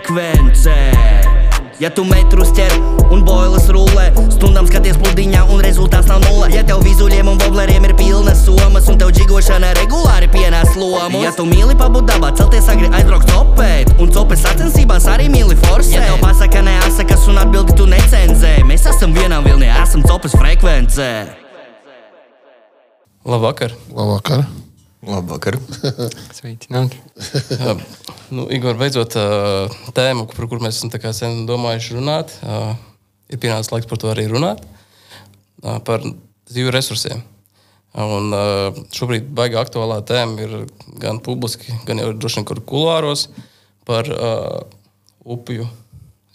frekvence. Ja tu metrus ķer un boilas rullē, stundām skaties pludiņā un rezultāts nav nulle. Ja tev vizuļiem un bobleriem ir pilnas somas un tev džigošana regulāri pienāc lomu. Ja tu mīli pabūt dabā, celties agri aizbraukt copēt un copes sacensībās arī mīli forsēt. Ja tev pasaka neasakas un atbildi tu necenzē, mēs esam vienā vilnī, esam copes frekvencē. Labvakar! Labvakar! Labvakar! Sveicināti! Uh, nu, Igor, beidzot, tēma, par kuru mēs esam sen domājuši runāt, ir pienācis laiks par to arī runāt. Par zivju resursiem. Un, šobrīd baigā aktuālā tēma ir gan publiski, gan jau droši vien kur kulāros par upju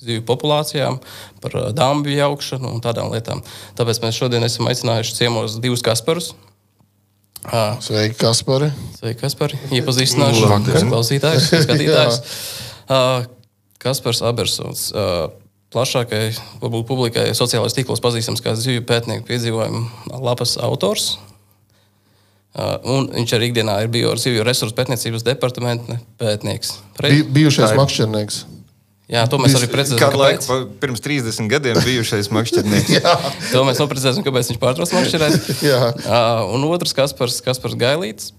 zivju populācijām, par dāmju jaukšanu un tādām lietām. Tāpēc mēs šodien esam aicinājuši ciemos divus Kasparus. Sveiki, Kaspari! Sveiki, Kaspar. Iepazīstināšu klausītājus, skatītājus. Kaspars Abersons. Plašākai, varbūt publikai sociālajos tīklos pazīstams kā zivju pētnieku piedzīvojumu lapas autors. Un viņš arī ikdienā ir bijis zivju resursu pētniecības departamenta pētnieks. Pre... bijušais makšķernieks. Jā, to mēs arī precizēsim. Kādu laiku pirms 30 gadiem bijušais makšķernieks. To mēs noprecizēsim, kāpēc viņš pārtrauc makšķerēt. Jā. Uh, un otrs, Kaspars, Kaspars Gailīts.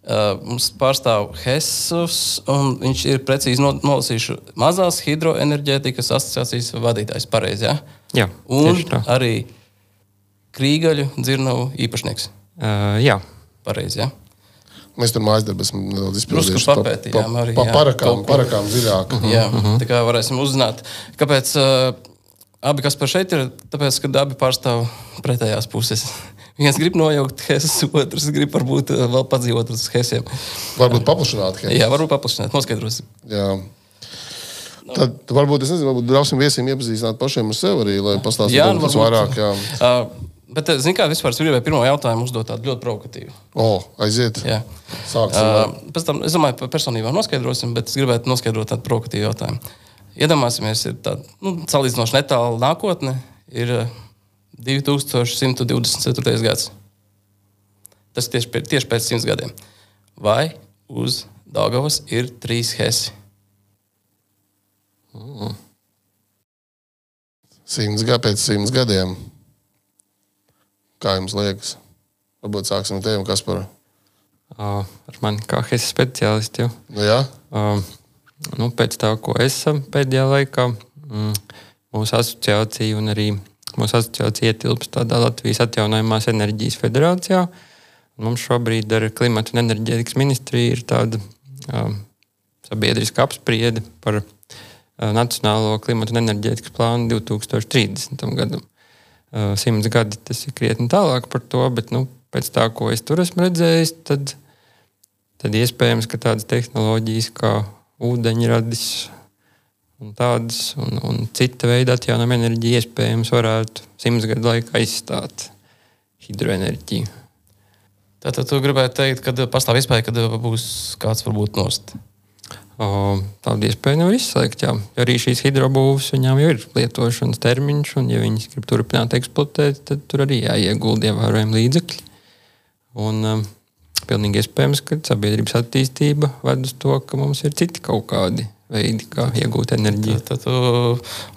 Uh, mums pārstāv Hesus, un viņš ir precīzi no- nolasījuši mazās hidroenerģētikas asociācijas vadītājs. Pareizi, ja? Jā, Un arī Krīgaļu dzirnavu īpašnieks. Uh, jā, Pareizi, ja? Mēs tur mājas darbā esam nedaudz izpildījuši. Drusku papētījām arī, Pa, pa parakām, parakām dziļāk. Jā, tā kā varēsim uzzināt, kāpēc uh, abi, kas par šeit ir, tāpēc, ka abi pārstāv pretējās puses. Viens grib nojaukt Hesus, otrs grib varbūt uh, vēl padzīvot uz Hesiem. Varbūt paplašināt. Hei. Jā, varbūt paplašināt, noskaidrosim. Jā. Tad, tad varbūt, es nezinu, varbūt ļausim viesiem iepazīstināt pašiem ar sevi arī, lai pastāstītu nu, kas vairāk. Jā. Uh, bet, uh, zināmā mērā, vispār es gribēju pirmo jautājumu uzdot tādu ļoti provokatīvu. O, aiziet. Jā. Sāksim. Uh, pēc tam, es domāju, par personībām noskaidrosim, bet es gribētu noskaidrot tādu provokatīvu jautājumu. Iedomāsimies, ir tāda nu, salīdzinoši netāla nākotne, ir uh, 2124. gads. Tas tieši, tieši pēc simts gadiem. Vai uz Dāngavas ir trīs hesi? Simts gadi pēc simts gadiem. Kā jums liekas? Varbūt sāksim ar tevi, Kaspar. uh, ar mani kā HES speciālistu. Nu, jā, Uh, nu, pēc tā, ko esam pēdējā laikā, mm, mūsu asociācija un arī mūsu asociācija ietilpst tādā Latvijas atjaunojamās enerģijas federācijā. Mums šobrīd ar klimatu un enerģētikas ministriju ir tāda uh, sabiedriska apspriede par uh, Nacionālo klimatu un enerģētikas plānu 2030. gadam. Uh, Simts gadi tas ir krietni tālāk par to, bet nu, pēc tā, ko es tur esmu redzējis, tad tad iespējams, ka tādas tehnoloģijas kā ūdeņradis un tādas un, un cita veida atjaunojama enerģija iespējams varētu simts gadu laikā aizstāt hidroenerģiju. Tātad tu gribētu teikt, ka pastāv iespēja, ka būs kāds varbūt nost. O, Tādu iespēju nevar izslēgt. Jā. Arī šīs hidrobūves viņām jau ir lietošanas termiņš, un, ja viņas grib turpināt eksploatēt, tad tur arī jāiegulda ievērojami līdzekļi. Un, um, pilnīgi iespējams, ka sabiedrības attīstība ved uz to, ka mums ir citi kaut kādi veidi, kā iegūt enerģiju. Tad tu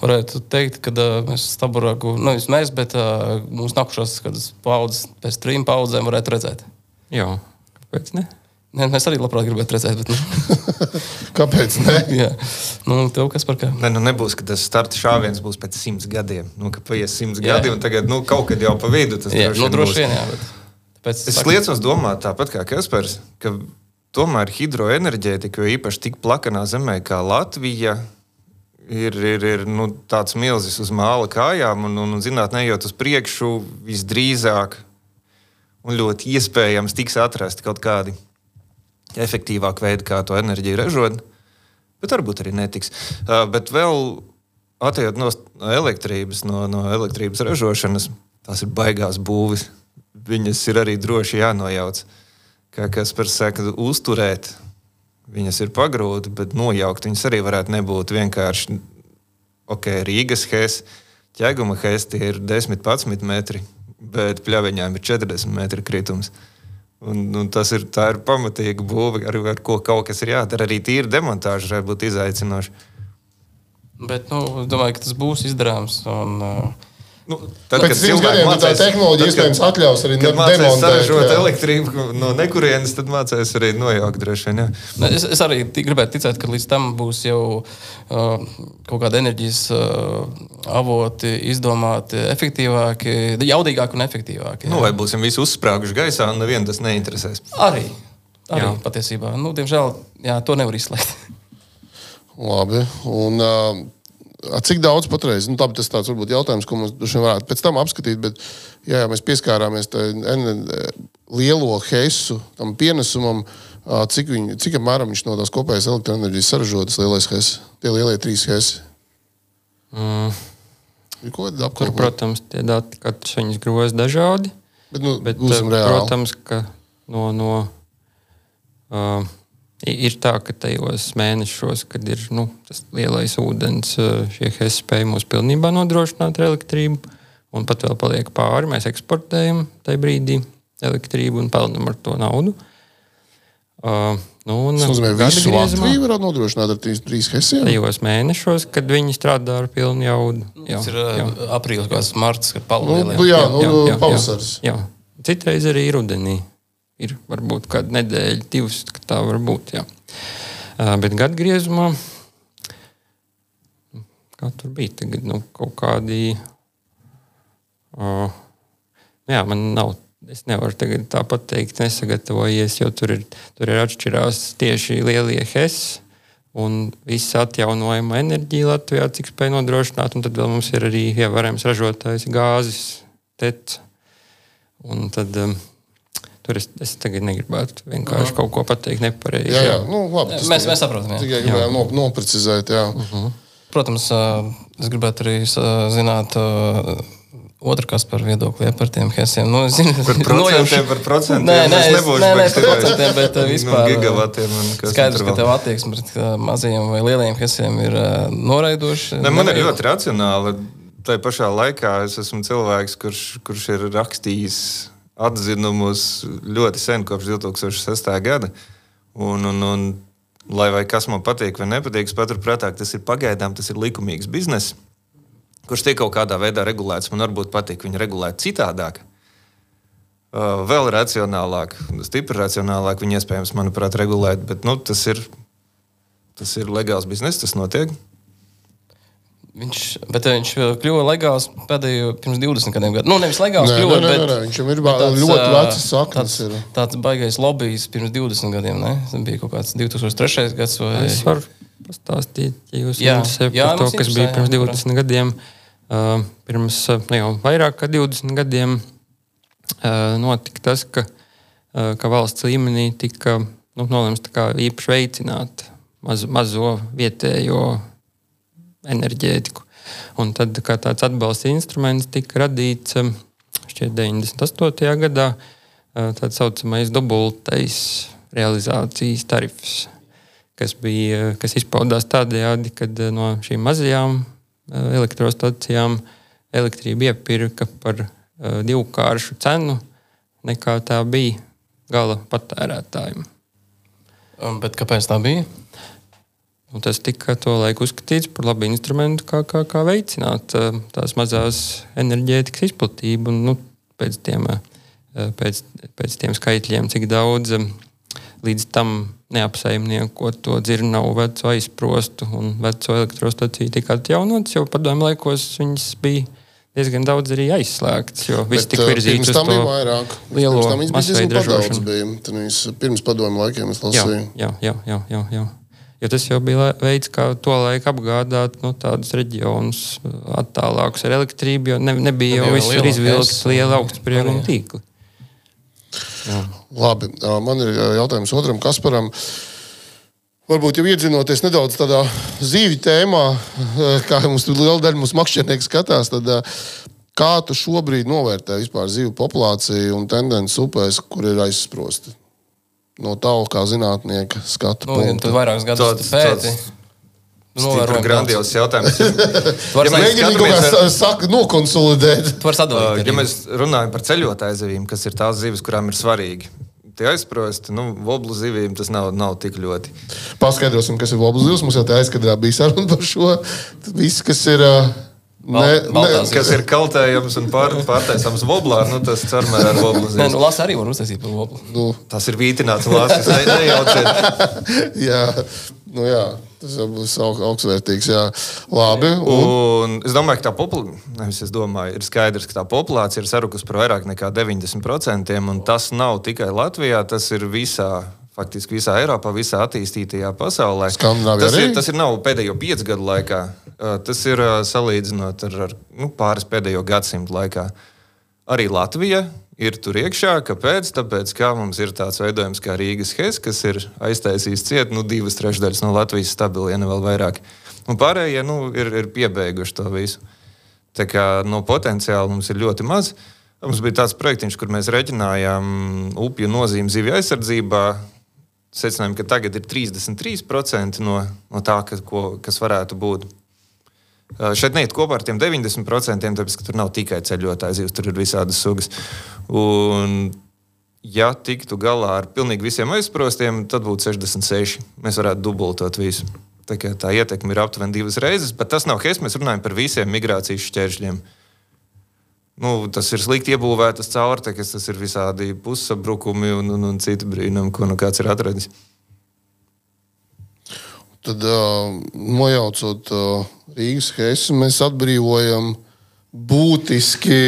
varētu teikt, ka mēs staburāku, nu, mēs, bet mūsu nākušās paudzes, pēc trim paudzēm varētu redzēt. Jā, kāpēc ne? Ne, mēs arī labprāt gribētu redzēt, bet. Nu, kāpēc? Ne? jā, nu, tev kas par kā? Ne, nu nebūs, ka tas starta šāviens būs pēc simts gadiem. Nu, ka paies simts Jā. gadi, un tagad nu, kaut kad jau pa vidu tas Jā, nu, droši vien, jā. Bet, tāpēc, Es liecos domāt, tāpat kā Kaspars, ka tomēr hidroenerģētika, jo īpaši tik plakanā zemē kā Latvija, ir, ir, ir nu, tāds milzis uz māla kājām, un, un, un zinātnē ejot uz priekšu, visdrīzāk un ļoti iespējams tiks atrast kaut kādi efektīvāki veidi, kā to enerģiju ražot. Bet varbūt arī netiks. Uh, bet vēl atejot no elektrības, no, no elektrības ražošanas, tās ir baigās būvis. Viņas ir arī droši jānojauc. Kā kas par saka, uzturēt, viņas ir pagrūti, bet nojaukt viņas arī varētu nebūt vienkārši ok, Rīgas hēs, ķēguma hēs tie ir 10, 11 metri, bet pļaviņām ir 40 metri kritums. Un, un tas ir, ir pamatīga būve, ar, ar ko kaut kas ir jādara. Arī tīra demontāža varētu būt izaicinoša. Bet nu, es domāju, ka tas būs izdarāms. Un, uh, Nu, tad, Pēc simts gadiem nu, tā tehnoloģija iespējams atļaus arī demontēt, saražot jā. elektrību no nekurienes, tad mācīs arī nojaukt droši vien. jā. Ne, Es, es arī gribētu ticēt, ka līdz tam būs jau uh, kaut kāda enerģijas uh, avoti izdomāti efektīvāki, jaudīgāki un efektīvāki. Nu, vai būsim visi uzsprāguši gaisā, un nevienu tas neinteresēs. Arī, arī Jā. patiesībā. Nu, diemžēl jā, to nevar izslēgt. Labi. Un, uh, cik daudz patreiz? Nu, labi, tas tāds varbūt jautājums, ko mums varētu pēc tam apskatīt. Bet, jā, jā, mēs pieskārāmies tam lielo heisu, tam pienesumam. Cik, viņu, cik apmēram viņš no tās kopējās elektroenerģijas saražotas lielais heis? Tie lielie trīs heisi. Mm. Kāda Tur, apkārt. protams, tie dati katrs viņus groz dažādi. Bet, nu, Bet, eh, reāli. protams, ka no, no, uh, ir tā, ka tajos mēnešos, kad ir nu, tas lielais ūdens, uh, šie hesi spēj mums pilnībā nodrošināt ar elektrību, un pat vēl paliek pāri, mēs eksportējam tajā brīdī elektrību un pelnam ar to naudu. Uh, nu, un Tas nozīmē, ka visu Latviju varētu nodrošināt ar trīs, trīs hesiem. tajos mēnešos, kad viņi strādā ar pilnu jaudu. Jā, Tas ir jā. uh, aprīlis, kāds marts, kad Nu, palīdz. nu, jā, nu, pavasaris. Jā, jā. Citreiz arī rudenī. Ir varbūt kāda nedēļa, divas, ka tā var būt. Jā. Bet gada griezumā, kā tur bija, tagad nu, kaut kādi. Uh, jā, man nav. Es nevaru tagad tā pateikt, nesagatavojies, jo tur ir, tur ir atšķirās tieši lielie HES un visa atjaunojama enerģija Latvijā, cik spēj nodrošināt. Un tad vēl mums ir arī ievērojams ražotājs gāzes, tets. Un tad um, tur es, es tagad negribētu vienkārši kaut ko pateikt nepareizi. Jā, jā, nu, labi. tas Mēs, mēs saprotam. jā. Tikai gribējām no, noprecizēt. Jā. Protams, ā, es gribētu arī zināt ā, otru kas par viedokli ja, par tiem hesiem. Nu, es zinu, Par procentiem, par procentiem. Nē, nē, es nebūšu nē, nē, par procentiem, bet Nu, vispār. ā, gigavatiem Skaidrs, ka tev attieksme pret mazajiem vai lielajiem hesiem ir noraidoša. Ne, man ir ļoti racionāli. Tā pašā laikā es esmu cilvēks, kurš, kurš ir rakstījis atzinumus ļoti sen, kopš 2006. gada. Un, un, un, lai vai kas man patīk vai nepatīk, paturprātā, ka tas ir pagaidām tas ir likumīgs bizness, kurš tiek kaut kādā veidā regulēts. Man varbūt patīk viņu regulēt citādāk. Uh, vēl racionālāk, stipri racionālāk viņu iespējams, manuprāt, regulēt, bet nu, tas, ir, tas ir legāls bizness, tas notiek. Viņš, bet viņš kļuva legāls pēdējo pirms 20 gadiem. Nu, nevis legāls Nē, kļuva, nē, nē, bet nē, viņam ir bet tāds, ļoti ā, vecas saknes Tāds, ir. tāds baigais lobbyis pirms 20 gadiem. Ne? Tas bija kaut kāds 2003. gads. Vai... Es varu pastāstīt, ja jūs Jā. Jā, par to, kas bija jā, pirms protams. 20 gadiem. Uh, pirms nu, jau vairāk kā 20 gadiem uh, notika tas, ka, uh, ka valsts līmenī tika nu, nolemts īpaši veicināt maz, mazo vietējo enerģētiku. Un tad kā tāds atbalsta instruments tika radīts šķiet 98. gadā, uh, tā saucamais dubultais realizācijas tarifs kas, bija, kas izpaudās tādējādi, ka no šīm mazajām eh, elektrostacijām elektrību iepirka par divkāršu cenu, nekā tā bija gala patērētājiem. Bet kāpēc tā bija? Un tas tika to laiku uzskatīts par labu instrumentu, kā, kā, kā veicināt eh, tās mazās enerģētikas izplatību. Un, nu, pēc, tiem, eh, pēc, pēc tiem skaitļiem, cik daudz eh, līdz tam neapsaimniekot to dzirnavu veco aizprostu un veco elektrostaciju tika atjaunotas, jo padomju laikos viņas bija diezgan daudz arī aizslēgtas, jo viss tika virzīts uz tam bija vairāk. lielo Pirms tam bija diezgan ražošanu. bija. Pirms padomu laikiem es Jā, lasīju. jā, jā, jā, jā, jā. Jo tas jau bija veids, kā to laiku apgādāt nu, tādus reģionus attālākus ar elektrību, jo ne, nebija jau visur izvilkts liela jā. augstsprieguma Jā. tīkli. Labi, man ir jautājums otram Kasparam. Varbūt jau iedzinoties nedaudz tādā zīvi tēmā, kā mums tur liela daļa mūsu makšķernieku skatās, tad kā tu šobrīd novērtē vispār zīvu populāciju un tendenci upēs, kur ir aizsprosti? No tālu kā zinātnieka skatu Nu, punkta. tu vairākus gadus pēti. novērojam grandios jautājums. Ja Mēģini kaut kā saka, nokonsolidēt. tu vari sadalīt. Uh. Ja mēs runājam par ceļotāju zivīm, kas ir tās zivis, kurām ir svarīgi, tie aizsprosti, nu, voblu zivīm tas nav, nav tik ļoti. Paskaidrosim, kas ir Voblas zivs. Mums jau tā aizkadrā bija saruna par šo. Viss, kas ir. ā, Ne, ne, Kas ir kaltējams un pār, pārtaisāms voblā, nu, tas carmēr ar voblu Nē, nu, lasa arī var uztaisīt par lopu. nu, Tas ir vītināts lāsis, ne, nejauciet. jā, nu, jā, tas jau būs aug, augstvērtīgs. Jā. Labi. Un, Un es domāju, ka tā populācija, es domāju, ir skaidrs, ka tā populācija ir sarukusi par vairāk nekā 90%, un tas nav tikai Latvijā, tas ir visā. Faktiski visā Eiropā, visā attīstītajā pasaulē. Tas ir, tas ir nav pēdējo piecu gadu laikā. Tas ir salīdzinot ar, ar nu, pāris pēdējo gadsimtu laikā. Arī Latvija ir tur iekšā. Kāpēc? Tāpēc, ka mums ir tāds veidojums kā Rīgas Hess, kas ir aiztaisījis ciet nu, divas trešdaļas no Latvijas stabiliem, ja ne vēl vairāk. Un pārējie nu, ir, ir piebeiguši to visu. Tā kā no potenciāla mums ir ļoti maz. Mums bija tāds projekts, kur mēs reiķinājām upju nozīmi zivju aizsardzībā. Secinājām, ka tagad ir 33% no, no tā, ka, ko, kas varētu būt. Šeit neiet kopā ar tiem 90%, tāpēc, ka tur nav tikai ceļotāji zivs, tur ir visādas sugas. Un, ja tiktu galā ar pilnīgi visiem aizsprostiem, tad būtu 66. Mēs varētu dubultot visu. Tā, tā ietekme ir aptuveni divas reizes, bet tas nav HES. Mēs runājam par visiem migrācijas šķēršļiem. Nu, tas ir slikti iebūvētas caurtekas, tas ir visādi pussabrukumi un, un, un citi brīnumi, ko nu kāds ir atradis. tad, uh, nojaucot uh, Rīgas heisu, mēs atbrīvojam būtiski.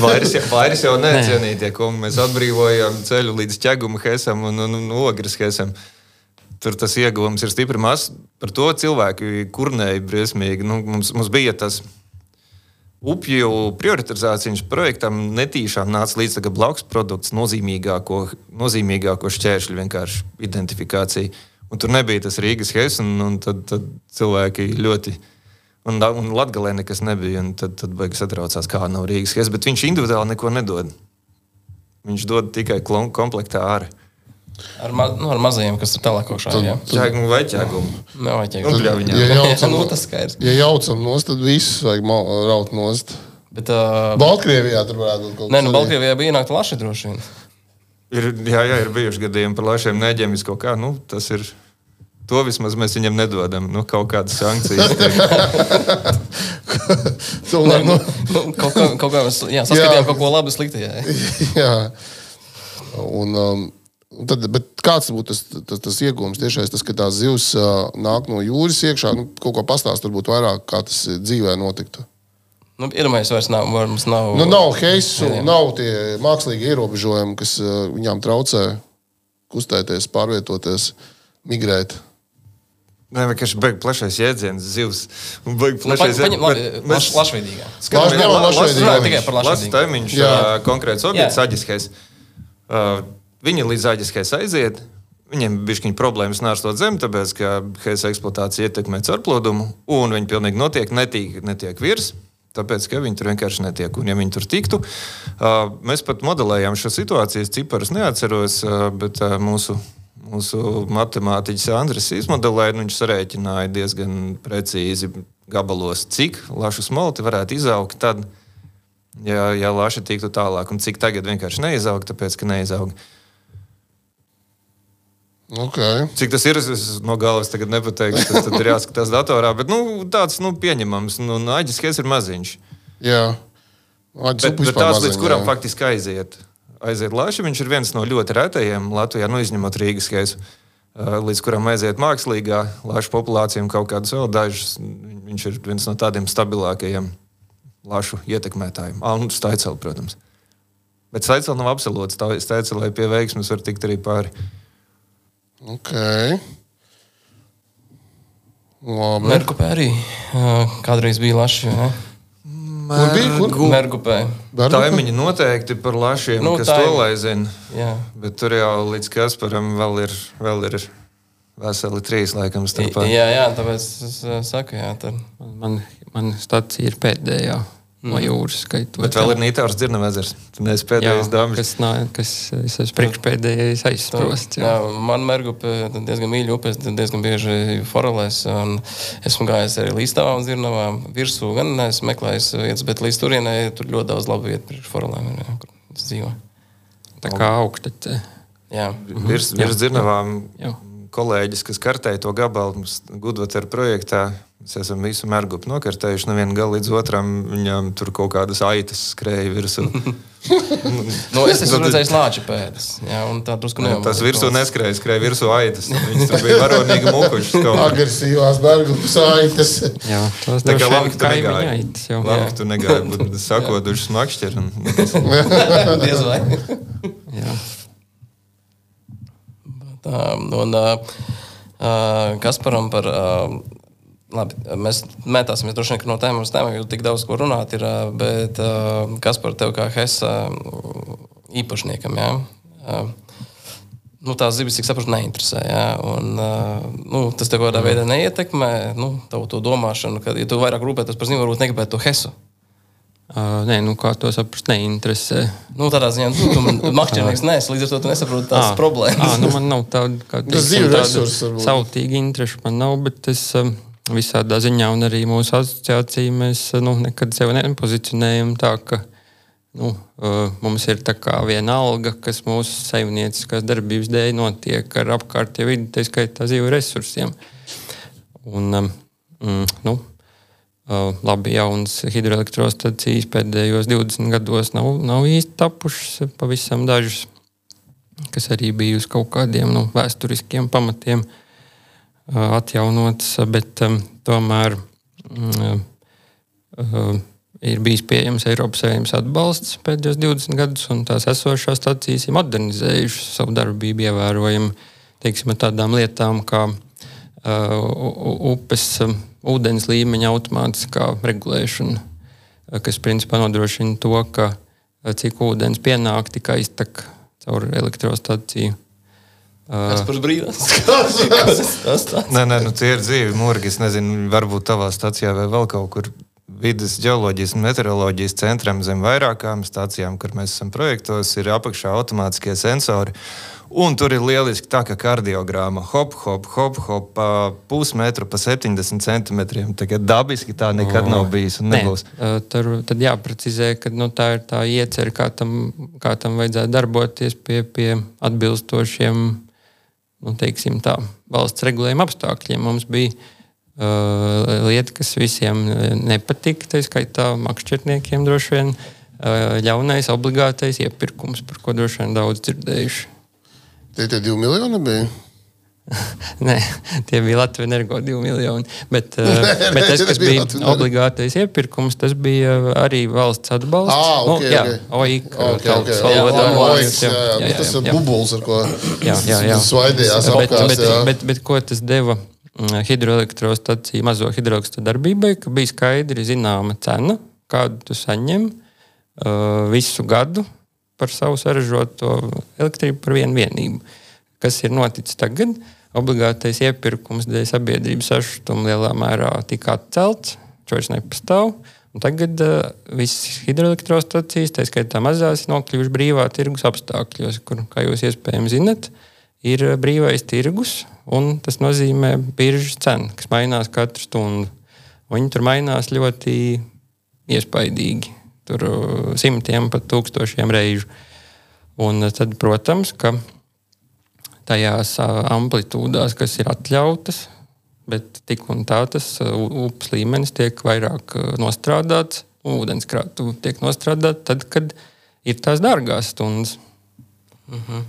Vairs, vairs jau necienītie kungi. Mēs atbrīvojam ceļu līdz ķeguma hesam un, un, un ogres hesam. Tur tas ieguvums ir stipri mazs. Par to cilvēki kurnēja briesmīgi. Nu, mums, mums bija tas upju prioritizācijas projektam netīšām nāca līdz tagad blakus produkts, nozīmīgāko, nozīmīgāko šķēršļu vienkārši identifikācija. Un tur nebija tas Rīgas hess, un, un tad, tad cilvēki ļoti. Un, un Latvijā nekas nebija. un Tad, tad beigas satraucās, kā nav Rīgas hess, bet viņš individuāli neko nedod. Viņš dod tikai komplektā ārā. Ar, ma nu, ar mazajiem, kas ir tālāk augšā. Jā, Ķēgumu vai ķēgumu? nav vajag. Nu, viņā. Ja jaucam, nu, tas skaidrs. ja jaucam nost, tad viss vajag raut nost. Bet, uh, Baltkrievijā tur varētu būt kaut nē, nu. Baltkrievijā bija ienākta laša droši vien. Ir, jā, jā, ir bijuši gadījumi par lašiem neģiem. Kaut kā, nu, tas ir. To vismaz mēs viņam nedodam. Nu, kaut kādas sankcijas. Tomēr, nu, Nu, kaut kā, kaut kā mēs jā, saskatījām kaut ko labu sliktajā. jā. Un, um, Tad, bet kāds būtu tas, tas, tas iegūms? Tiešais tas, ka tās zivs uh, nāk no jūras iekšā. Nu, kaut ko pastāstīt, varbūt vairāk, kā tas dzīvē notiktu. Nu, Iedomājieties, vairs nav. Mums nav, Nu, nav heisu, Jā, jā. nav tie mākslīgi ierobežojumi, kas uh, viņām traucē kustēties, pārvietoties, migrēt. Nē, vienkārši beigas plašais jēdziens, zivs. Un beigas Nu, plašais paņem, labi, bet laš, lašveidīgā. Laš- ņemam lašveidīgo. Runājam tikai par Lasu lašveidīgu. taimiņš, ā, konkrēts objekts, aģiskais. Uh, Viņi līdz aģiskais aiziet. Viņiem bija šīs problēmas nārstot zemi, tāpēc, ka heisa eksploatācija ietekmē caurplodumu, un viņi pilnīgi notiek, netiek, netiek virs. Tāpēc, ka viņi tur vienkārši netiek. Un, ja viņi tur tiktu, uh, mēs pat modelējām šo situāciju. Es ciparus neatceros, uh, bet uh, mūsu, mūsu matemātiķis Andris izmodelēja, un viņš sarēķināja diezgan precīzi gabalos, cik lašu smolti varētu izaugt tad, ja, ja laša tiktu tālāk, un cik tagad vienkārši neizaug, tāpēc, ka neizaug. Okay. Cik tas ir, es no galvas tagad nepateikšu, tas ir jāskatās datorā, bet nu, tāds nu, pieņemams. Nu, Aģiskais ir maziņš. Jā, Aģis Bet, bet vispār tāds, maziņa, līdz kuram jā. faktiski aiziet. Aiziet Laša, viņš ir viens no ļoti retajiem Latvijā, nu, izņemot Rīgas skaisu, līdz kuram aiziet mākslīgā Laša populācija un kaut kādas vēl dažas. Viņš ir viens no tādiem stabilākajiem Lašu ietekmētājiem. Ah, un Staicela, protams. Bet Staicela nav absolūts. Staicelai pie veiksmes var tikt arī pāri. Okay. Labi. Merkupē arī kādreiz bija laši. ne? Bergu? Taimiņi noteikti par lašiem, Nu, kas taimi. to lai zina. Jā. Bet tur jau līdz Kasparam vēl ir, vēl ir veseli trīs laikam starpā. jā, jā, tāpēc es saku, jā, tad. Man, man stacija ir pēdējā no jūras skaitot. Bet vēl ir Nītārs Dzirnavezers. Tu neesi jā, pēdējais dāmas. kas, nā, kas es esmu priekšpēdējais aizsprosts. Jā, man Merkupē diezgan mīļa upe, es diezgan bieži forelēs. un Esmu gājis arī līdz tavām zirnavām. Virsū gan neesmu meklējis vietas, bet līdz turienei tur ļoti daudz labu vietu priekš forelēm. ir, jā, kur es dzīvoju. Tā kā augsta. te. Jā. Virs, virs dzirnavām Jā. Kolēģis, kas kartēja to gabalu Gudvatera projektā. Mēs esam visu mērgupu nokartējuši no viena gala līdz otram. Viņam tur kaut kādas aitas skrēja virsū. Nu, es esmu redzējis lāča pēdas. Jā, un tā drusku Nu, nevaru. tas virsū neskrēja, skrēja virsū aitas. Viņas tur bija varonīgi mukušas. Agresīvās bergu saites. Jā, tas Tā kā labi, ka tu negāji. aitas jau. Labi, ka tu negāji, bet sakoduši smakšķeri. Diez vai. Jā. Un Kasparam par. Labi, mēs metāsimies droši vien no tēmas uz tēmām, jo tik daudz ko runāt ir. Bet kas par tevi kā HESA īpašniekam? Jā? Nu, tās zivs, cik saprotu, neinteresē. Jā? Un, nu, tas tev kādā veidā neietekmē nu, tavu to domāšanu. Kad, ja tu vairāk rūpētos par ziņu, varbūt negribētu to HESU. Uh, nē, nu kā to saprast, neinteresē. Nu, tādā ziņā, nu, tu makšķernieks neesi, līdz ar to nesaproti tās Ā, problēmas. ā, nu man nav tāda kā Tas resurss varbūt. sautīga intereša. Man nav, bet es um, visādā ziņā, un arī mūsu asociācija, mēs nu, nekad sevi nepozicionējam tā, ka nu, uh, mums ir tā kā viena alga, kas mūsu saimnieciskās darbības dēļ notiek ar apkārtējo vidi, tā skaitā zivju resursiem. Un, um, mm, nu, labi, jaunas hidroelektrostacijas pēdējos 20 gados nav, nav īsti tapušas, pavisam dažas, kas arī bija uz kaut kādiem nu, vēsturiskiem pamatiem uh, atjaunotas, bet um, tomēr um, uh, ir bijis pieejams Eiropas Savienības atbalsts pēdējos 20 gadus, un tās esošās stacijas ir modernizējušas savu darbību ievērojami teiksim, tādām lietām kā uh, upes um, ūdens līmeņa automātiskā regulēšana, uh, kas principā nodrošina to, ka uh, cik ūdens pienāk, tik aiztek caur elektrostaciju. Tas Uh, par brīvības. tas tāds. Nē, nē, nu, tie ir dzīvi mūrgi. Es nezinu, varbūt tavā stācijā vai vēl kaut kur. Vides geoloģijas un meteoroloģijas centram zem vairākām stācijām, kur mēs esam projektos, ir apakšā automātiskie sensori. Un tur ir lieliski tā, ka kardiogramma hop, hop, hop, hop, pusmetru, pa 70 centimetriem. Tagad dabiski tā nekad nav bijis un nebūs. uh, tur tad jāprecizē, ka nu, tā ir tā iecerē, kā tam, kā tam vajadzētu darboties pie, pie atbilstošiem nu, teiksim, tā, valsts regulējuma apstākļiem. Mums bija uh, lieta, kas visiem nepatika, tā skaitā makšķerniekiem droši vien. Uh, ļaunais obligātais iepirkums, par ko droši vien daudz dzirdējuši. Tie tie divi miljoni bija. Nē, tie bija Latvijas energo 2 miljoni. Bet, uh, bet tas, kas bija obligātais iepirkums, tas bija arī valsts atbalsts. Ah, ok, nu, jā, ok. OIK, Okay, okay. valodā Jā, vārds, jā, jā, jā. Nu, Tas ir bubulis, ar ko Jā, jā, jā. svaidījās bet, apkārt. bet, jā. bet, bet ko tas deva mm, hidroelektrostaciju, mazo hidroelektrostaciju darbībai, ka bija skaidri zināma cena, kādu tu saņem uh, visu gadu par savu saražoto elektrību par vienu vienību. Kas ir noticis tagad? Obligātais iepirkums dēļ sabiedrības sašutuma lielā mērā tika atcelts, vairs nepastāv. Un tagad uh, visas hidroelektrostacijas, tā skaitā mazās, ir nokļuvušas brīvā tirgus apstākļos, kur, kā jūs iespējams zinat, ir uh, brīvais tirgus, tas nozīmē biržas cena, kas mainās katru stundu. Viņi tur mainās ļoti iespaidīgi, tur uh, simtiem pat tūkstošiem reižu. Un uh, tad, protams, ka tajās ā, amplitūdās, kas ir atļautas, bet tik un tā tas upes līmenis tiek vairāk nostrādāts, ūdenskrātuve tiek nostrādāta tad, kad ir tās dārgās stundas. Nu,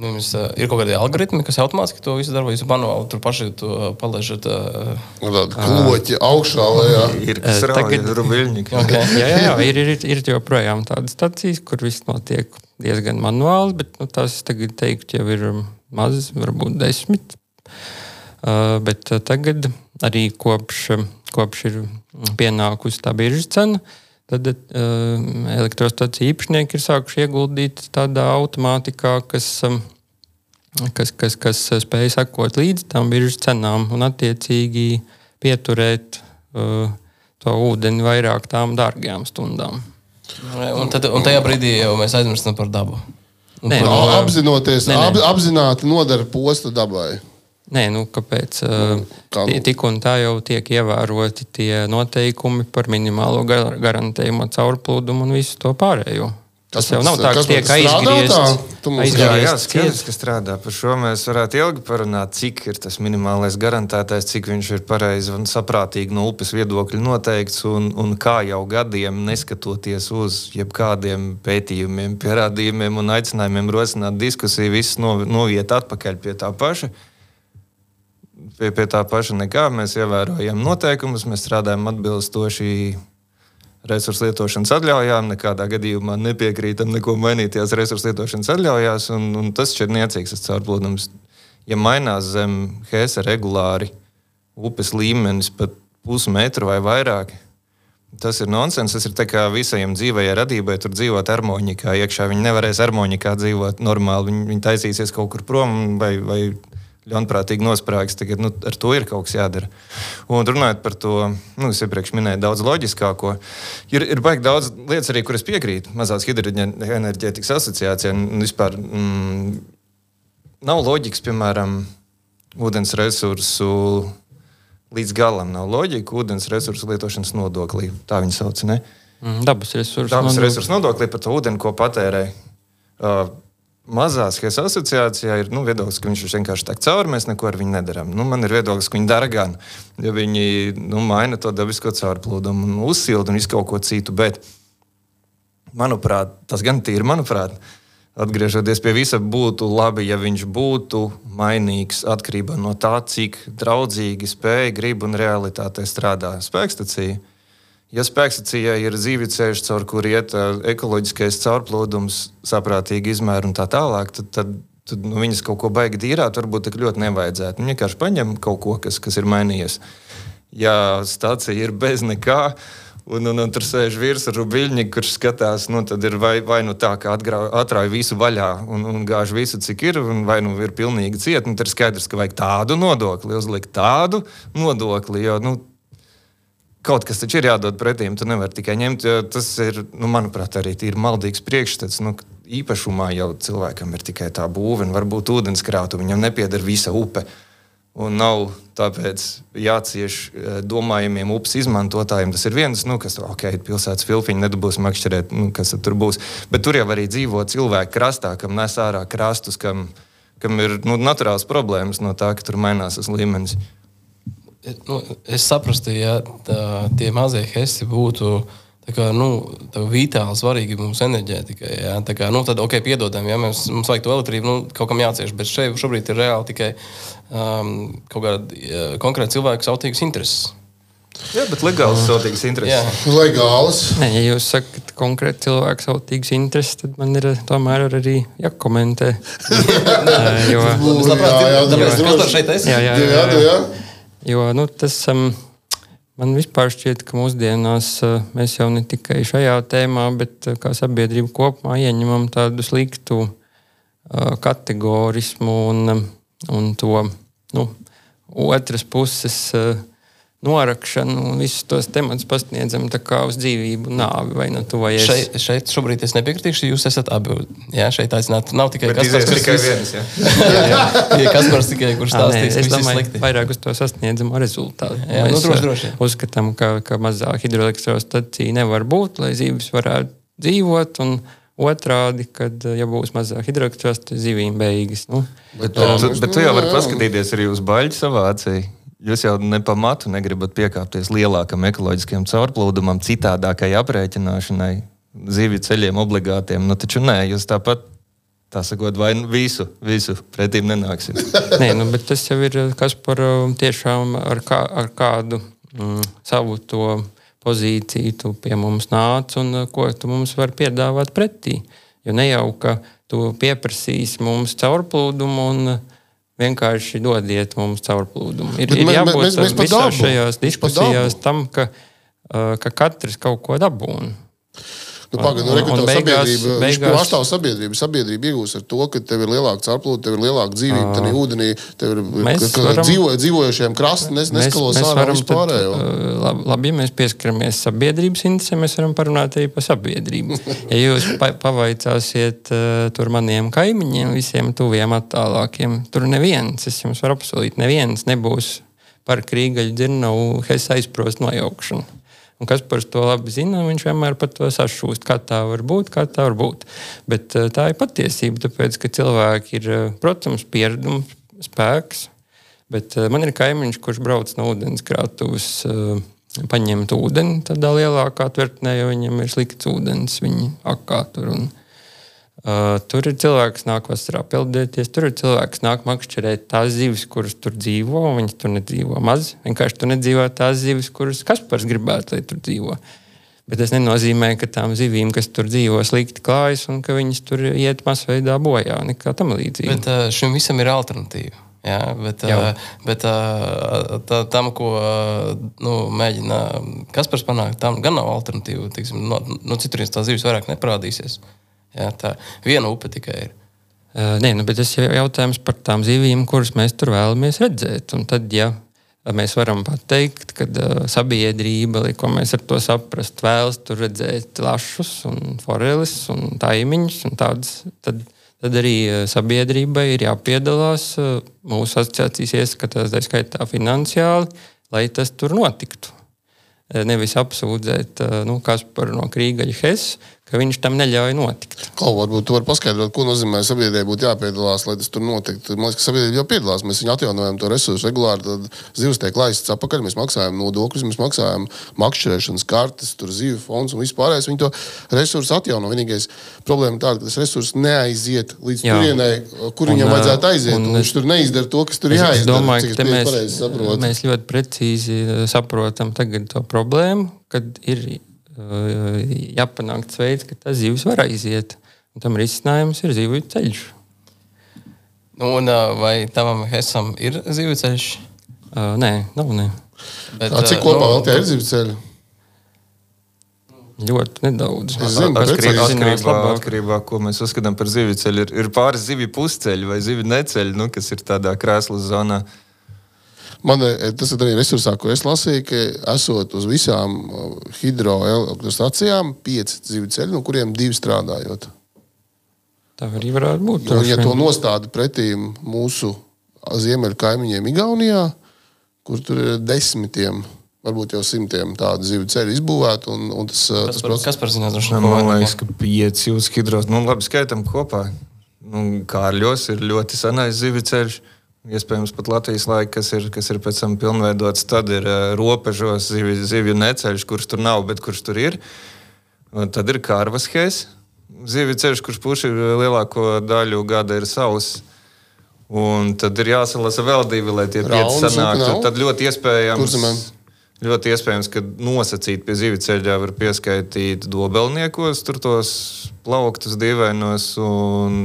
Jums uh, ir kaut kādi algoritmi, kas automātiski to visu vai jūs manuāli tur paši to uh, palaižat. Uh, Tāda kloķi augšā, lejā. Ir kas rāda tagad- rubiļņiki. okay. Jā, jā, jā ir, ir, ir joprojām tādas stācijas, kur viss notiek diezgan manuāli, bet nu, tās tagad teikt, jau ir maz, varbūt desmit. Uh, bet uh, tagad arī kopš, uh, kopš ir pienākusi tā biržas cena, tad uh, elektrostacija īpašnieki ir sākuši ieguldīt tādā automātikā, kas, um, kas, kas, kas spēj sekot līdzi tam biržas cenām un attiecīgi pieturēt uh, to ūdeni vairāk tām dārgajām stundām. un, tad, un tajā brīdī jau mēs aizmirstam par dabu. Un Nē, par, nu, uh, Apzinoties, Nē, nē. ap, apzināti nodara posta dabai. Nē, nu, kāpēc? Kā nu? ti- Tik un tā jau tiek ievēroti tie noteikumi par minimālo gar- garantējumu caurplūdumu un visu to pārējo. Tas jau nav tā, ka tiek aizgriezts. Jā, jā skaidrs, ka strādā. Par šo mēs varētu ilgi parunāt, cik ir tas minimālais garantētais, cik viņš ir pareizi un saprātīgi no upes viedokļa noteikts, un, un kā jau gadiem, neskatoties uz jebkādiem pētījumiem, pierādījumiem un aicinājumiem rosināt diskusiju, viss no, noviet atpakaļ pie tā paša. Pie, pie tā paša nekā mēs ievērojam noteikumus, mēs strādājam atbilstoši resursu lietošanas atļaujām, nekādā gadījumā nepiekrītam neko mainīt tajās resursu lietošanas atļaujās, un, un tas ir niecīgs caurplūdums. Ja mainās zem Hēsa regulāri upes līmenis pat pusmetru vai vairāk, tas ir nonsens. Tas ir kā visiem dzīvajai radībai tur dzīvot harmonikā. Iekšā viņi nevarēs harmonikā dzīvot normāli. Viņi, viņi taisīsies kaut kur prom vai, vai ļaunprātīgi nosprāgs. Tagad nu, ar to ir kaut kas jādara. Un runājot par to, nu, es iepriekš minēju daudz loģiskāko. Ir, ir baigi daudz lietas arī, kuras piekrītu mazās hidroenerģētikas asociācijai. un Vispār mm, nav loģikas, piemēram, ūdens resursu. Līdz galam nav loģika ūdens resursu lietošanas nodoklī. Tā viņi sauc. Ne? Mm, Dabas resursi. Dabas nodokļi. resursu nodoklī par to ūdeni, ko patērē. Uh, Mazās Hēzes asociācijā ir nu, viedoklis, ka viņš vienkārši tā cauri, mēs neko ar viņu nedarām. Nu, man ir viedoklis, ka viņi dara gan, ja viņi nu, maina to dabisko caurplūdumu un uzsilda un visu kaut ko citu. Bet, manuprāt, tas gan tīri, manuprāt, atgriežoties pie visa, būtu labi, ja viņš būtu mainīgs atkarībā no tā, cik draudzīgi spēja, grib un realitātē strādā spēkstacija. Ja spēkstacijai ir dzīveceļš, caur kuru iet ekoloģiskais caurplūdums, saprātīgi izmēri un tā tālāk, tad, tad, tad nu, viņas kaut ko baigi dīrāt, varbūt tik ļoti nevajadzētu. Viņi vienkārši paņem kaut ko, kas, kas ir mainījies. Ja stācija ir bez nekā, un, un, un tur sēž vīrs ar rubļņu, kurš skatās, nu, tad ir vai, vai nu tā, ka atrauj visu vaļā un, un gāž visu, cik ir, vai nu ir pilnīgi cieta. Nu, tad ir skaidrs, ka vajag tādu nodokli, uzlikt tādu nodokli. Jo, nu, Kaut kas taču ir jādod pretī. Tu nevari tikai ņemt. Tas ir, nu, manuprāt, arī ir maldīgs priekšstats. Nu, īpašumā jau cilvēkam ir tikai tā būve, un varbūt ūdenskrāta. Viņam nepieder visa upe. Un nav tāpēc jācieš eh, domājumiem upes izmantotājiem. Tas ir viens, nu, kas ok, pilsētas filfiņu nedabūs makšķerēt, nu, kas tur būs. Bet tur jau arī dzīvo cilvēki krastā, kam nes ārā krastus, kam, kam ir nu, naturāls problēmas no tā, ka tur mainās tas līmenis. Nu, es saprotu, ja tā, tie mazie hesti būtu tā kā, nu, tā vitāli svarīgi mūsu enerģētikai. Ja? Tā kā, nu, tad, ok, piedodam, ja mēs, mums vajag to elektrību, nu, kaut kam jācieš. Bet šeit šobrīd ir reāli tikai um, kaut kāda ja, konkrēta cilvēka sautīgas intereses. Jā, bet legāls sautīgs Jā. intereses. Legāls. Nē, ja jūs sakat, konkrēti cilvēks sautīgs intereses, tad man ir tomēr arī jākomentē. Jo, labprāt, Jā, jā, tāpēc droši. es to šeit esmu. jā, jā, Jā, jā, jā, jā. jā. Jo, nu, tas um, man vispār šķiet, ka mūsdienās uh, mēs jau ne tikai šajā tēmā, bet uh, kā sabiedrība kopumā ieņemam tādu sliktu uh, kategorismu un, um, un to nu, otras puses uh, norakšanu un visus tos tematus pasniedzam uz dzīvību, nāvi vai nu tuvojies. Šeit, šeit šobrīd es nepiekritīšu, jūs esat abi. Jā, šeit aicināti. Nav tikai Bet kas kurš tikai viss- viens. Jā. Jā, jā. Ja Kaspars tikai kurš stāstīs, es domāju, slikti. vairāk uz to sasniedzamo rezultātu. Jā, nu, Mēs, droši, ā, droši. Uzskatām, ka, ka mazā hidroelektrostacija nevar būt, lai zīves varētu dzīvot. Un otrādi, kad ā, ja būs mazā hidroelektrostacija, zivīm beigas. Nu, Bet, tu, bet tu jau vari paskatīties arī uz baļķu savā acī. Jūs jau nepamatu negribat piekāpties lielākam ekoloģiskajam caurplūdumam, citādākai aprēķināšanai, zivju ceļiem obligātiem. Nu, taču nē, jūs tāpat, tā sakot, vai nu visu, visu pretīm nenāksiet. Nē, nu, bet tas jau ir kas par ā, tiešām ar, kā, ar kādu mm, savu to pozīciju tu pie mums nāc un ā, ko tu mums vari piedāvāt pretī. Jo ne jau, ka tu pieprasīsi mums caurplūdumu un vienkārši dodiet mums caurplūdumu. Ir, ir jābūt mēs- mēs šajās Mēs par diskusijās tam, ka, ka katrs kaut ko dabūna. Nu, Pagaid, nu, Un- re, ka un tev beigās- sabiedrība, viņš beigās- pastāv sabiedrība. Sabiedrība iegūs ar to, ka tev ir lielāka caurplūde, tev ir lielāka dzīvība, tad ūdenī tev ir varam- dzīvo, dzīvojušiem krasti, nes, neskalos ārā vispārējo. tad, labi, labi, ja mēs pieskaramies sabiedrības interesēm, mēs varam parunāt arī par sabiedrību. Ja jūs pa, pavaicāsiet uh, tur maniem kaimiņiem, visiem tuviem, attālākiem, tur neviens, es jums varu apsolīt, neviens nebūs par krīgaļu dzirnavu hesa aizprost nojaukšanu. Un kas par to labi zina, viņš vienmēr par to sašūst, kā tā var būt, kā tā var būt. Bet eh, tā ir patiesība, tāpēc, ka cilvēki ir, eh, protams, pieredums, spēks. Bet eh, man ir kaimiņš, kurš brauc no ūdenskrātuves, paņemt ūdeni tādā lielākā tvertnē, jo viņam ir slikts ūdens, viņa akā tur. Un, Uh, tur ir cilvēks, kas nāk vasarā peldēties, tur ir cilvēks, kas nāk makšķerēt tās zivis, kuras tur dzīvo. Viņas tur nedzīvo maz. Vienkārši tur nedzīvo tās zivis, kuras Kaspars gribētu, lai tur dzīvo. Bet tas nenozīmē, ka tām zivīm, kas tur dzīvo, slikti klājas un ka viņas tur iet masveidā bojā. Nekā tam līdzīga. Bet uh, šim visam ir alternatīva. Jā, bet Jā. Uh, bet uh, tā, tam, ko nu, mēģina Kaspars panākt, tam gan nav alternatīva. Tiksim, no, no citurienes tās zivis vairāk neparādīsies. Jā, tā viena upe tikai ir. Uh, nē, nu, bet tas ir jautājums par tām zivīm, kuras mēs tur vēlamies redzēt. Un tad, ja mēs varam pateikt, ka uh, sabiedrība, ko mēs ar to saprast, vēlas tur redzēt lašus, un foreles un taimiņus, un tādas, tad, tad arī sabiedrībai ir jāpiedalās mūsu asociācijas ieskatās, tā skaitā finansiāli, lai tas tur notiktu. Nevis apsūdzēt, nu, kas par no Krīgaļa Hess, ka viņš tam neļauj notikt. Ko varbūt tu vari paskaidrot, ko nozīmē sabiedrībai būtu jāpiedalās, lai tas tur notiktu? Man liekas, ka sabiedrība jau piedalās. Mēs viņu atjaunojam to resursu regulāri. Tad zivs tiek laists atpakaļ, mēs maksājam nodokļus, mēs maksājam makšķerēšanas kartes, tur zivju fonds un vispārējais. Viņi to resursu atjauno. Vienīgais problēma ir tāda, ka tas resurs neaiziet līdz Jā. turienei, kur viņam un, vajadzētu aiziet. Un, un viņš tur neizdara to, kas tur ir jāizdara. Es domāju, ka mēs, mēs ļoti precīzi saprotam to problēmu, kad ir jāpanāk veids, ka tas zivs var aiziet. Un tam risinājums ir zivju ceļš. Nu, un, vai tavam hesam ir zivju ceļš? Uh, nē, nav. Nē. Bet, A, cik kopā nu, vēl tie ir zivju ceļi? Ļoti nedaudz. Es zinu, atkarībā, atkarībā, atkarībā, ko mēs uzskatām par zivju ceļu. Ir, ir pāris zivju pusceļi vai zivju neceļi, nu, kas ir tādā krēsla zonā. Uh, Man e, tas ir arī resursā, ko es lasīju, ka esot uz visām hidroelektrostacijām pieci dzīvi ceļi, no kuriem divi strādājot. Tā arī varētu būt. Un, ja to nostāda pretī mūsu ziemeļu kaimiņiem Igaunijā, kur tur ir desmitiem varbūt jau simtiem tādu zivju ceļu izbūvēt. Un, un tas, e, kas, tas par, kas par zinātnē? Man liekas, ka pieci uz hidros. Nu, labi, skaitam kopā. Nu, Kārļos ir ļoti senais zivju ceļš. Iespējams, pat Latvijas laika, kas ir, kas ir pēc tam pilnveidots, tad ir uh, robežos zivju, zivju neceļš, kurš tur nav, bet kurš tur ir. Un tad ir Kārvas Hēs, zivju ceļš, kurš puši lielāko daļu gada ir savs. Un tad ir jāsalasa vēl divi, lai tie pieci sanāktu. Tad ļoti iespējams, ļoti iespējams, ka nosacīt pie zivju ceļā var pieskaitīt dobelniekos, tur tos plauktus dīvainos. Un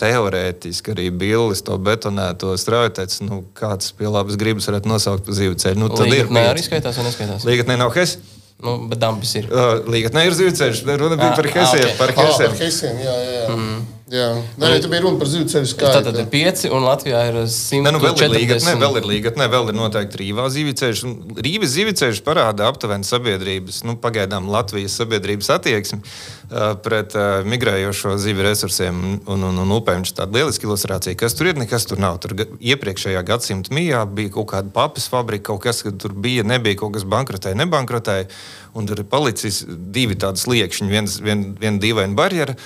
teorētiski arī bildes, to betonēto strāvoteci, nu, kāds pie labas gribas varētu nosaukt par zīvu ceļu. Nu, tad ir. Nē, arī skaitās un neskaitās. Līgatnē nav hes. Nu, bet dambis ir. Uh, Līgatnē ir zīvceļš, runa bija ah, par hesiem. Ah, okay. Par hesiem. Ah, par hesiem, jā, jā. jā. Mm. Jā, Nē, nu, tā bija runa par zivceļu skaitu. Tad ir pieci, un Latvijā ir 140. Ne, nu vēl ir līgatne, vēl ir līgatne, vēl ir noteikti rīvā zivceļš. Rīvas zivceļš parāda aptuveni sabiedrības, nu, pagaidām Latvijas sabiedrības attieksmi uh, pret uh, migrējošo zivju resursiem un, un, un, un upēm. Tā ir lieliska ilustrācija, kas tur ir, nekas tur nav. Tur iepriekšējā gadsimta mijā bija kaut kāda papas fabrika, kaut kas, kas tur bija, nebija kaut kas bankrotēja, nebankrotēja. Un tur ir palicis divi tādi sliekšņi, viens, vien, viena dīvaina barjera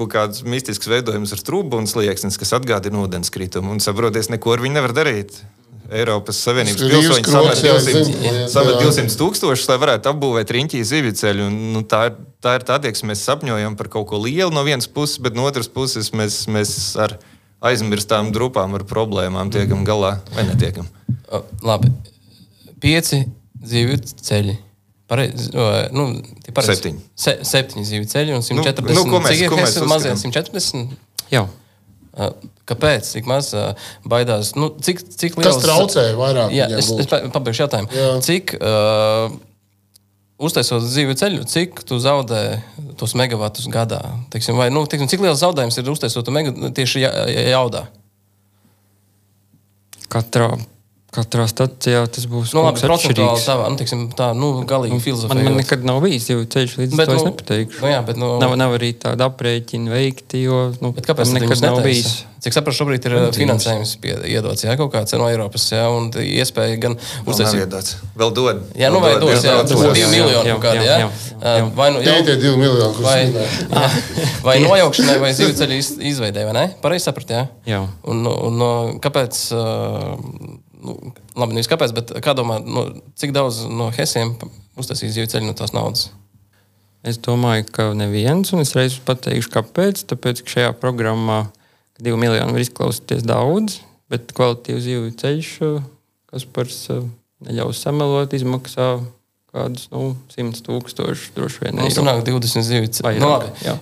kaut kāds mistisks veidojums ar trūku un slieksnis, kas atgādina ūdenskritumu. Un saprotiet, neko ar viņu nevar darīt. Eiropas Savienības pilsoņi samet 200 tūkstošus, lai varētu apbūvēt riņķī zivju ceļu. Un, nu, tā, ir, tā ir tā attieksme, mēs sapņojam par kaut ko lielu no vienas puses, bet no otras puses mēs, mēs ar aizmirstām grupām, ar problēmām tiekam galā vai netiekam. Labi, pieci zivju ceļi. Pareiz, nu, pareiz, septiņi. Se, septiņi zīvi ceļi un 140. Nu, nu, ko mēs, cik ko mēs mazie 140? Jā. Kāpēc? Cik maz baidās? Nu, cik, cik liels... Kas traucē vairāk? Jā, es, es pabeigšu jautājumu. Jā. Cik, uh, uztaisot dzīvi ceļu, cik tu zaudē tos megavatus gadā? Teiksim, vai, nu, teiksim, cik liels zaudējums ir uztaisot mega, tieši jaudā? Katrā Katrā stācijā tas būs Nu, labi, atšķirīgs. tā, nu, teiksim, tā, nu, galīgi Man, filozofija. man nekad nav bijis divu ceļu, līdz Bet, to es nu, nepateikšu. nu jā, bet, nu- nav, nav arī tāda aprēķina veikti, jo nu, Bet kāpēc nekad nav bijis. Cik saprotu, šobrīd ir uh, finansējums pie, iedots jā, kaut kāds no Eiropas, jā, un iespēja gan uztaisīt. iedots. Vēl dod. Jā, nu vai dos, jā, ir divi jā, miljoni jā, kaut kādi, jā, jā. jā, jā. Uh, Vai nu jau, tie divi miljoni, kurus vai, minēju. vai nojaukšanai, vai zivceļu iz- izveidē, vai ne? Pareizi saprat, jā? Jā. Un, un no, kāpēc, uh, nu, labi, nevis kāpēc, bet kā domā, no, cik daudz no Hesiem uztaisīs zivceļu no tās naudas? Es domāju, ka neviens, un es reiz pateikšu, kāpēc. Tāpēc, ka šajā programmā divi miljoni var izklausīties daudz, bet kvalitīvs zivju ceļš, kas par neļaus samelot, izmaksā kādus nu, 100 tūkstošus droši vien. Eiro. sanāk 20 zivceļu. Vairāk, Nu, labi. jā.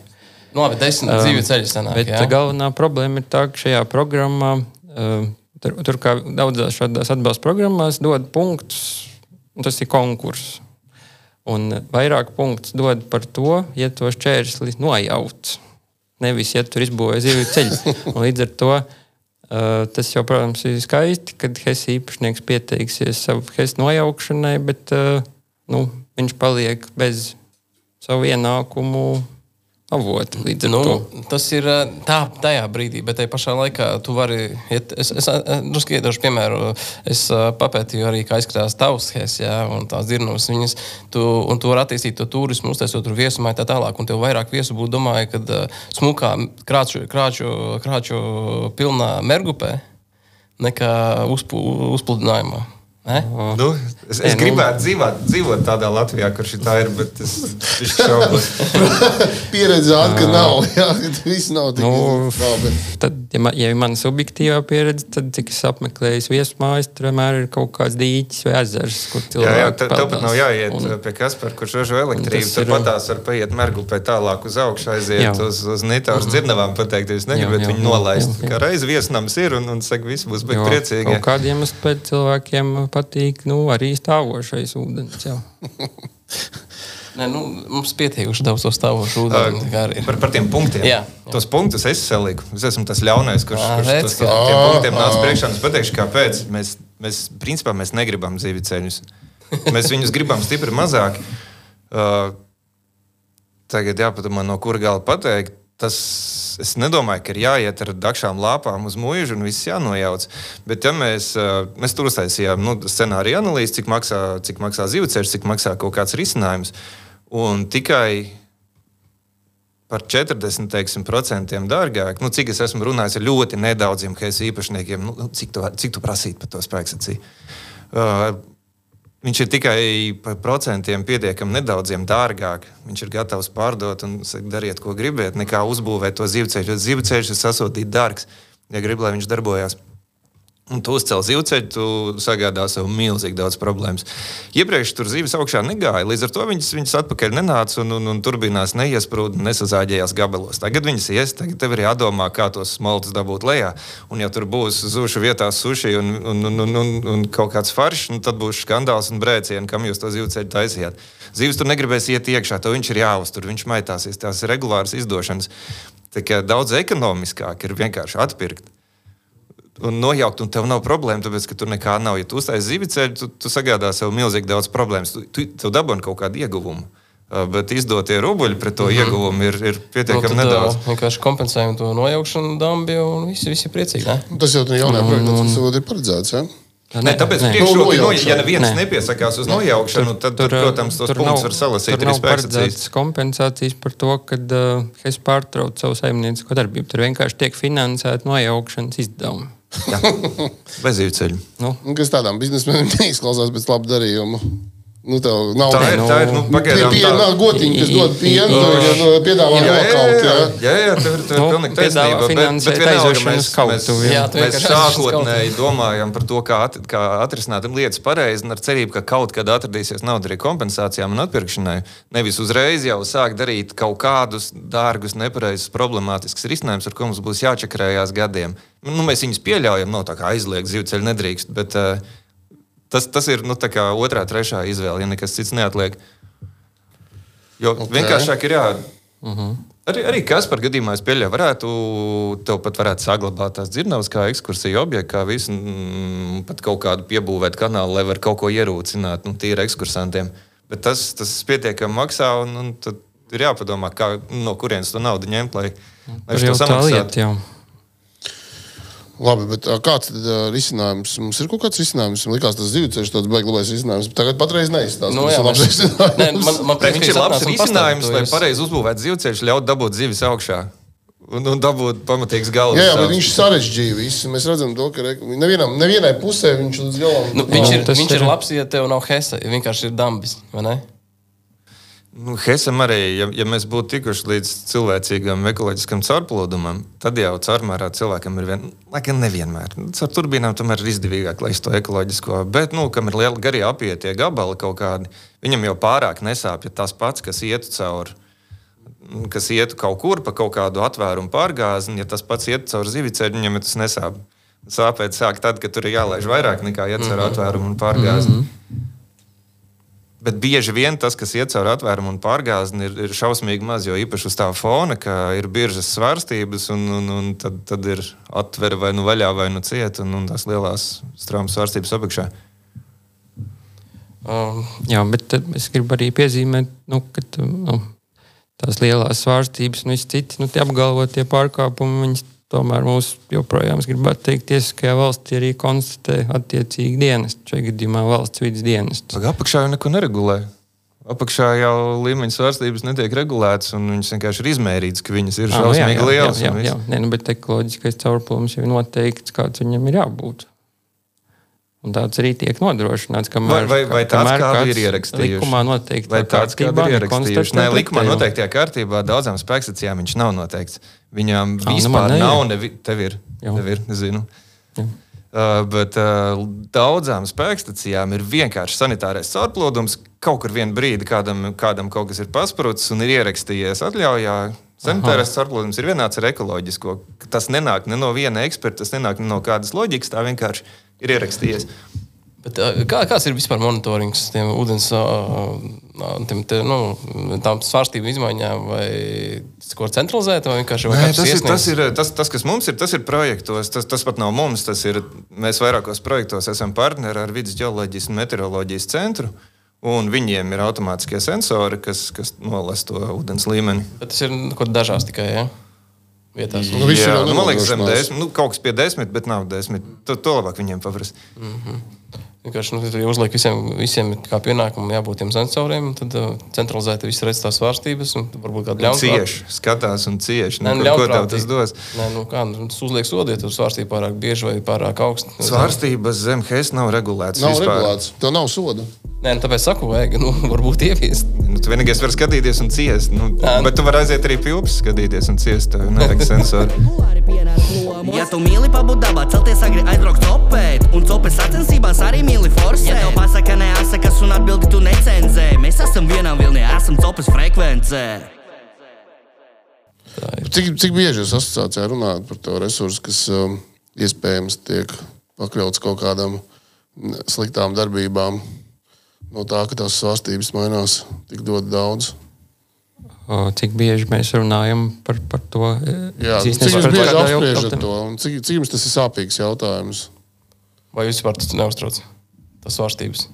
Nu, labi, 10 um, zivju ceļu sanāk, Bet jā. galvenā problēma ir tā, ka šajā programmā, uh, tur, tur kā daudzās šādās atbalsta programmās, dod punktus, un tas ir konkurss. Un vairāk punktus dod par to, ja to šķērsli nojauts. Nevis, ja tur izbūvēja zivju ceļu. Un līdz ar to uh, tas jau, protams, ir skaisti, kad Hesa īpašnieks pieteiksies savu Hesa nojaukšanai, bet uh, nu, viņš paliek bez savu ienākumu avotu. Līdz Nu, to. tas ir ā, tā, tajā brīdī, bet tajā pašā laikā tu vari. iet- Es, es ā, drusku iedošu piemēru. Es ā, papētīju arī, kā izskatās tavs hēs, jā, un tās dirnavas viņas. Tu, un tu vari attīstīt to turismu, uztaisot tur viesumā tā tālāk. Un tev vairāk viesu būtu, domāju, kad smukā krāču, krāču, krāču pilnā mergupē nekā uzpū, uzpludinājumā. Ne? Nu, es, es nu- gribētu dzīvot, dzīvot tādā Latvijā, kur šī tā ir, bet es šaubos. Pieredze ka nav. Jā, ka viss nav tik Nu, labi. Tad, ja, man, ja ir mana subjektīvā pieredze, tad cik es apmeklēju viesmājas, tur vienmēr ir kaut kāds dīķis vai ezers, kur Jā, cilvēki jā tev, tev pat peldās. nav jāiet Un- pie Kaspara, kurš ražo elektrību. tas Tur ir- patās var paiet mergu pēc tālāk uz augšu, aiziet Jā. uz, uz Nitāras dzirnavām, pateikt, jūs negribat Jā, jā, viņu jā, nolaist. jā, jā. Kā reiz viesnams ir un, un saka, viss būs Jo priecīgi. Kaut kādiem iemeslu pēc cilvēkiem patīk nu, arī stāvošais ūdens. Jā. Nē, nu, mums pietiekuši daudz to stāvošu ūdeni. ir. Par, par tiem punktiem. Jā. Tos punktus es saliku. Es esmu tas ļaunais, kurš, Ā, kurš redz, tos, kā. tiem punktiem nāca priekšā. Es pateikšu, kāpēc. Mēs, mēs, principā, mēs negribam zivi ceļus. Mēs viņus gribam stipri mazāk. Uh, tagad jāpadomā, no kura gala pateikt. Tas, es nedomāju, ka ir jāiet ar dakšām lāpām uz mūžu un viss jānojauc. Bet, ja mēs, mēs tur uztaisījām nu, scenāriju analīzi, cik maksā, cik maksā zivceļš, cik maksā kaut kāds risinājums, un tikai par 40% teiksim, dārgāk, nu, cik es esmu runājis ar ļoti nedaudziem KS īpašniekiem, nu, cik, tu, cik tu prasītu par to spēksacīju. Uh, Viņš ir tikai par procentiem pietiekami nedaudziem dārgāk. Viņš ir gatavs pārdot un saka, dariet, ko gribiet, nekā uzbūvēt to zivceļu. Jo Zivceļš ir sasūtīt dārgs, ja grib, lai viņš darbojas. Un tu uzcēl zivceļu, tu sagādā sev milzīgi daudz problēmas. Iepriekš tur zivis augšā negāja, līdz ar to viņas, viņas atpakaļ nenāca un, un, un turbīnās neiesprūda nesazāģējās gabalos. Tagad viņas ies, tagad tev ir jādomā, kā tos smaltus dabūt lejā. Un, ja tur būs zušu vietā suši un, un, un, un, un, un kaut kāds faršs, nu, tad būs skandāls un brēcieni, kam jūs to zivceļu taisījāt. Zivis tur negribēs iet iekšā, to viņš ir jāuztur, viņš maitāsies, tās ir regulāras izdošanas. Tā kā daudz ekonomiskāk ir vienkārši atpirkt un nojaukt, un tev nav problēma, tāpēc, ka tur nekā nav. Ja tu uztaisīsi ziviceļu, tu, tu sagādā sev milzīgi daudz problēmas. Tu, tu, tu dabūji kaut kādu ieguvumu. Uh, Bet izdotie rubuļi pret to mm -hmm. ieguvumu ir, ir pietiekami nu, tad, nedaudz. ā, Vienkārši kompensējam to nojaukšanu dambi, un visi, visi ir priecīgi. Ne? Tas jau tur jaunajā projektā tas jau ir paredzēts. Ja? Nē, tāpēc nē. priekšroka, Nu, no, nojaukšana. ja neviens Nē. nepiesakās uz nojaukšanu, tad, tad, protams, tos punktus var salasīt tur nav paredzētas kompensācijas par to, ka uh, es pārtraucu savu saimniecisko darbību. Tur vienkārši tiek finansēta nojaukšanas izdevumi. Bez zīvceļa. Nu, Kas tādām biznesmeniem neizklausās pēc labu darījumu? Nu, nav Tā ir, tā ir, nu, pagaidām Pie, tā. nav gotiņi, kas dod pienu, nu, piedāvā nokaut. jā, Jā. jā, tev ir, tev ir Nu, pilnīgi taisnība. Bet, bet vienalga mēs, mēs, jā. Mēs sākotnēji domājam par to, kā, at, kā atrisināt lietas pareizi, un ar cerību, ka kaut kad atradīsies nauda arī kompensācijām un atpirkšanai. Nevis uzreiz jau sākt darīt kaut kādus dārgus, nepareizus, problemātiskus risinājumus, ar ko mums būs jāčakarējās gadiem. Nu, mēs viņus pieļaujam, no tā kā aizliegt zivceļu nedrīkst. Bet, uh, Tas, tas ir nu, otrā, trešā izvēle, ja nekas cits neatliek. Jo okay. vienkāršāk ir jā, Uh -huh. Arī, arī kas par gadījumā es pieļauju, varētu tev pat varētu saglabāt tās dzirnavas kā ekskursija objektu, kā visu, mm, pat kaut kādu piebūvēt kanālu, lai var kaut ko ierūcināt, nu, tīri ekskursantiem. Bet tas, tas pietiekami maksā, un, un tad ir jāpadomā, kā, no kurienes to naudu ņemt, lai, lai tā samaksātu. Labi, bet kāds tad ā, risinājums? Mums ir kaut kāds risinājums. Man liekas, tas zivceļš tāds beigas labais risinājums. Tagad patreiz neizstāsta. Nu, kas jā, ir labs risinājums. Nē, man, man prieks, Viņš ir labs risinājums, lai pareizi uzbūvētu zivceļu, ļaut dabūt zivis augšā un, un dabūt pamatīgs galvas. Jā, jā, bet viņš sarežģīja visu. Mēs redzam, to, ka nevienam, nevienai pusē viņš līdz galam Nu, viņš, ir, viņš ir ir- labs, ja tev nav hesa. ja Vienkārši ir dambis. vai ne? Nu, Hesam arī, ja, ja mēs būtu tikuši līdz cilvēcīgam ekoloģiskam caurplūdumam, tad jau caurmērā cilvēkam ir vien, lai gan nevienmēr. Nu, Caur turbīnām tomēr ir izdevīgāk, lai to ekoloģisko, bet, nu, kam ir liela garie apietie gabali kaut kādi, viņam jau pārāk nesāp, ja tas pats, kas ietu cauri. Kas ietu kaut kur pa kaut kādu atvērumu pārgāzi, un ja tas pats iet cauri ziviceļu, viņam tas nesāp. Sāpēt sāk tad, kad tur ir jālaiž vairāk nekā iet cauri atvērumu un pārgāzi. Mm -hmm. Bet bieži vien tas, kas iet cauri atvērumu un pārgāzni, ir, ir šausmīgi maz, jo īpaši uz tā fona, ka ir biržas svārstības, un, un, un tad, tad ir atvere vai nu vaļā, vai nu cieta, un, un tās lielās strāmas svārstības apakšā. Um, Jā, bet es gribu arī piezīmēt, nu, ka nu, tās lielās svārstības viss cits, nu, tie apgalvotie pārkāpumi, viņas tomēr mūs joprojām, gribētu teikt, tiesiskajā valstī arī konstatē attiecīgi dienestu, šajā gadījumā valsts vidas dienestu. Apakšā jau neko neregulē. Apakšā jau līmeņa svārstības netiek regulētas, un viņas vienkārši ir izmērītas, ka viņas ir Ā, nu jā, šausmīgi jā, lielas. Jā, jā, viss. jā. Nē, nu, bet ekoloģiskais caurplūms jau ir noteikts, kāds viņam ir jābūt. Un tāds arī tiek nodrošināts. Kamēr, Vai- vai- vai tāds, kamēr ir ierakstījuši? Likumā noteikti Vai tāds, kāda ir ierakstījuši? Nē, likumā noteiktajā kārtībā daudzām spēkstacijām viņš nav noteikts. Viņām nu vispār man ne ir. nav, nevi, tev ir, Jā. tev ir, zinu. Jā. Uh, bet uh, daudzām spēkstacijām ir vienkārši sanitārais caurplūdums. Kaut kur vienā brīdī kādam, kādam kaut kas ir pasprucis un ir ierakstījies atļaujā. Sanitārais caurplūdums ir vienāds ar ekoloģisko. Tas nenāk ne no viena eksperta, tas nenāk ne no kādas loģikas, tā vienkārši ir ierakstījies. Bet, kā, kāds ir vispār monitorings tiem ūdens tiem, te, nu, svārstību izmaiņām? Vai tas ko centralizēt, vai vienkārši Nē, tas, ir, tas, ir, tas, tas, kas mums ir, tas ir projektos. Tas, tas pat nav mums. Tas ir, mēs vairākos projektos esam partneri ar Vidus geoloģijas un meteoroloģijas centru. Un viņiem ir automātiskie sensori, kas, kas nolasa to ūdens līmeni. Bet tas ir kaut kur dažās tikai ja? Vietās. Nu, viss ir Jā, nu, man liekas, zem desmit, nu, kaut kas pie desmit, bet nav desmit. To, to labāk viņiem paprasti. Vienkārši nu, tur uzliek visiem, visiem kā pienākumu jābūt tiem sensoriem, un tad uh, centralizēti viss redz tās svārstības, un varbūt kāda ļauna Cieši, skatās un cieši. Nē, Nu, nu, ko tev tas dos? Nē, nu kā, nu, tas uzliek sodu, ja tur svārstība pārāk bieži vai pārāk augsta. Svārstības zem HES nav regulētas. Nav vispār. regulēts. Tev nav soda. Nē, nu, tāpēc saku, vajag, nu, varbūt ieviest. Nu, tu vienīgais vari skatīties un ciest. Nu, Jā, nu. bet tu vari aiziet arī pie upes, skatīties un ciest. Tev nevajag sensoru. Ja tu mīli pabūt dabā, celties agri aizbraukt copēt Un copes sacensībās arī mīli forsēt Ja tev pasaka neasakas un atbildi tu necenzē Mēs esam vienā vilnī, esam copes frekvencē Cik, cik bieži jūs asociācijā runājat par to resursu, kas um, iespējams tiek pakļauts kaut kādām mm, sliktām darbībām, no tā, ka tās svārstības mainās tik ļoti daudz? O, Cik bieži mēs runājam par, par to? Jā, cik jūs bieži apspriežat to? un Cik, cik jums tas ir sāpīgs jautājums? Vai jūs vispār tas neuztrauc? Tas svārstības.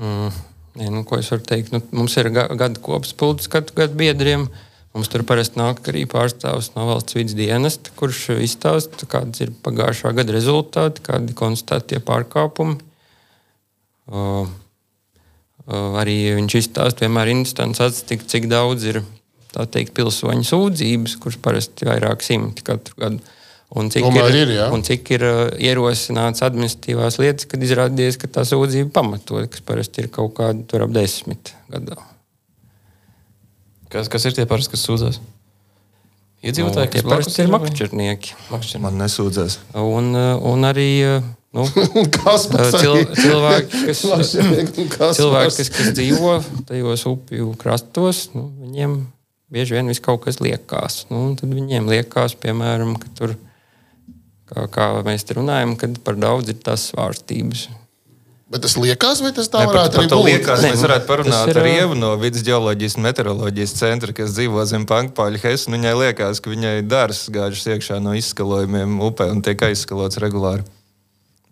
Mm, nē, nu, ko es varu teikt? Nu, mums ir ga gada kopspulks katru gadu biedriem. Mums tur parasti nāk arī pārstāvis no valsts vidas dienesta, kurš izstāsta, kādas ir pagājušā gada rezultāti, kādi konstatētie pārkāpumi. Uh, uh, arī viņš izstāsta vienmēr instants atstikt, cik daudz ir teikt, pilsoņu sūdzības, kuras parasti ir vairāk simti katru gadu. Un cik Tomēr ir, ir, jā. un cik ir uh, ierosināts administratīvās lietas, kad izrādījies, ka tā sūdzība pamatot, kas parasti ir kaut kāda tur ap desmit gadā. Kas, kas ir tie parasti, kas sūdzas? Iedzīvotāji, Tie parasti ir makšķernieki. makšķernieki. Man nesūdzēs. Un, uh, un arī uh, nu, Kas uh, cil, cilvēki, kas, kas cilvēki, kas, kas dzīvo tajos upju krastos, nu, viņiem bieži vien viss kaut kas liekas. Nu, tad viņiem liekas, piemēram, ka tur, kā, kā mēs te runājam, kad par daudz ir tās svārstības. Bet tas liekas, vai tas tā Ne, varētu par arī to būt? liekas, mēs nu, varētu parunāt tas ir, ar Ievu no vidus geoloģijas un meteoroloģijas centra, kas dzīvo zem Pankpāļa Hesa. un Viņai liekas, ka viņai dārsts gāžas iekšā no izskalojumiem upē un tiek aizskalots regulāri.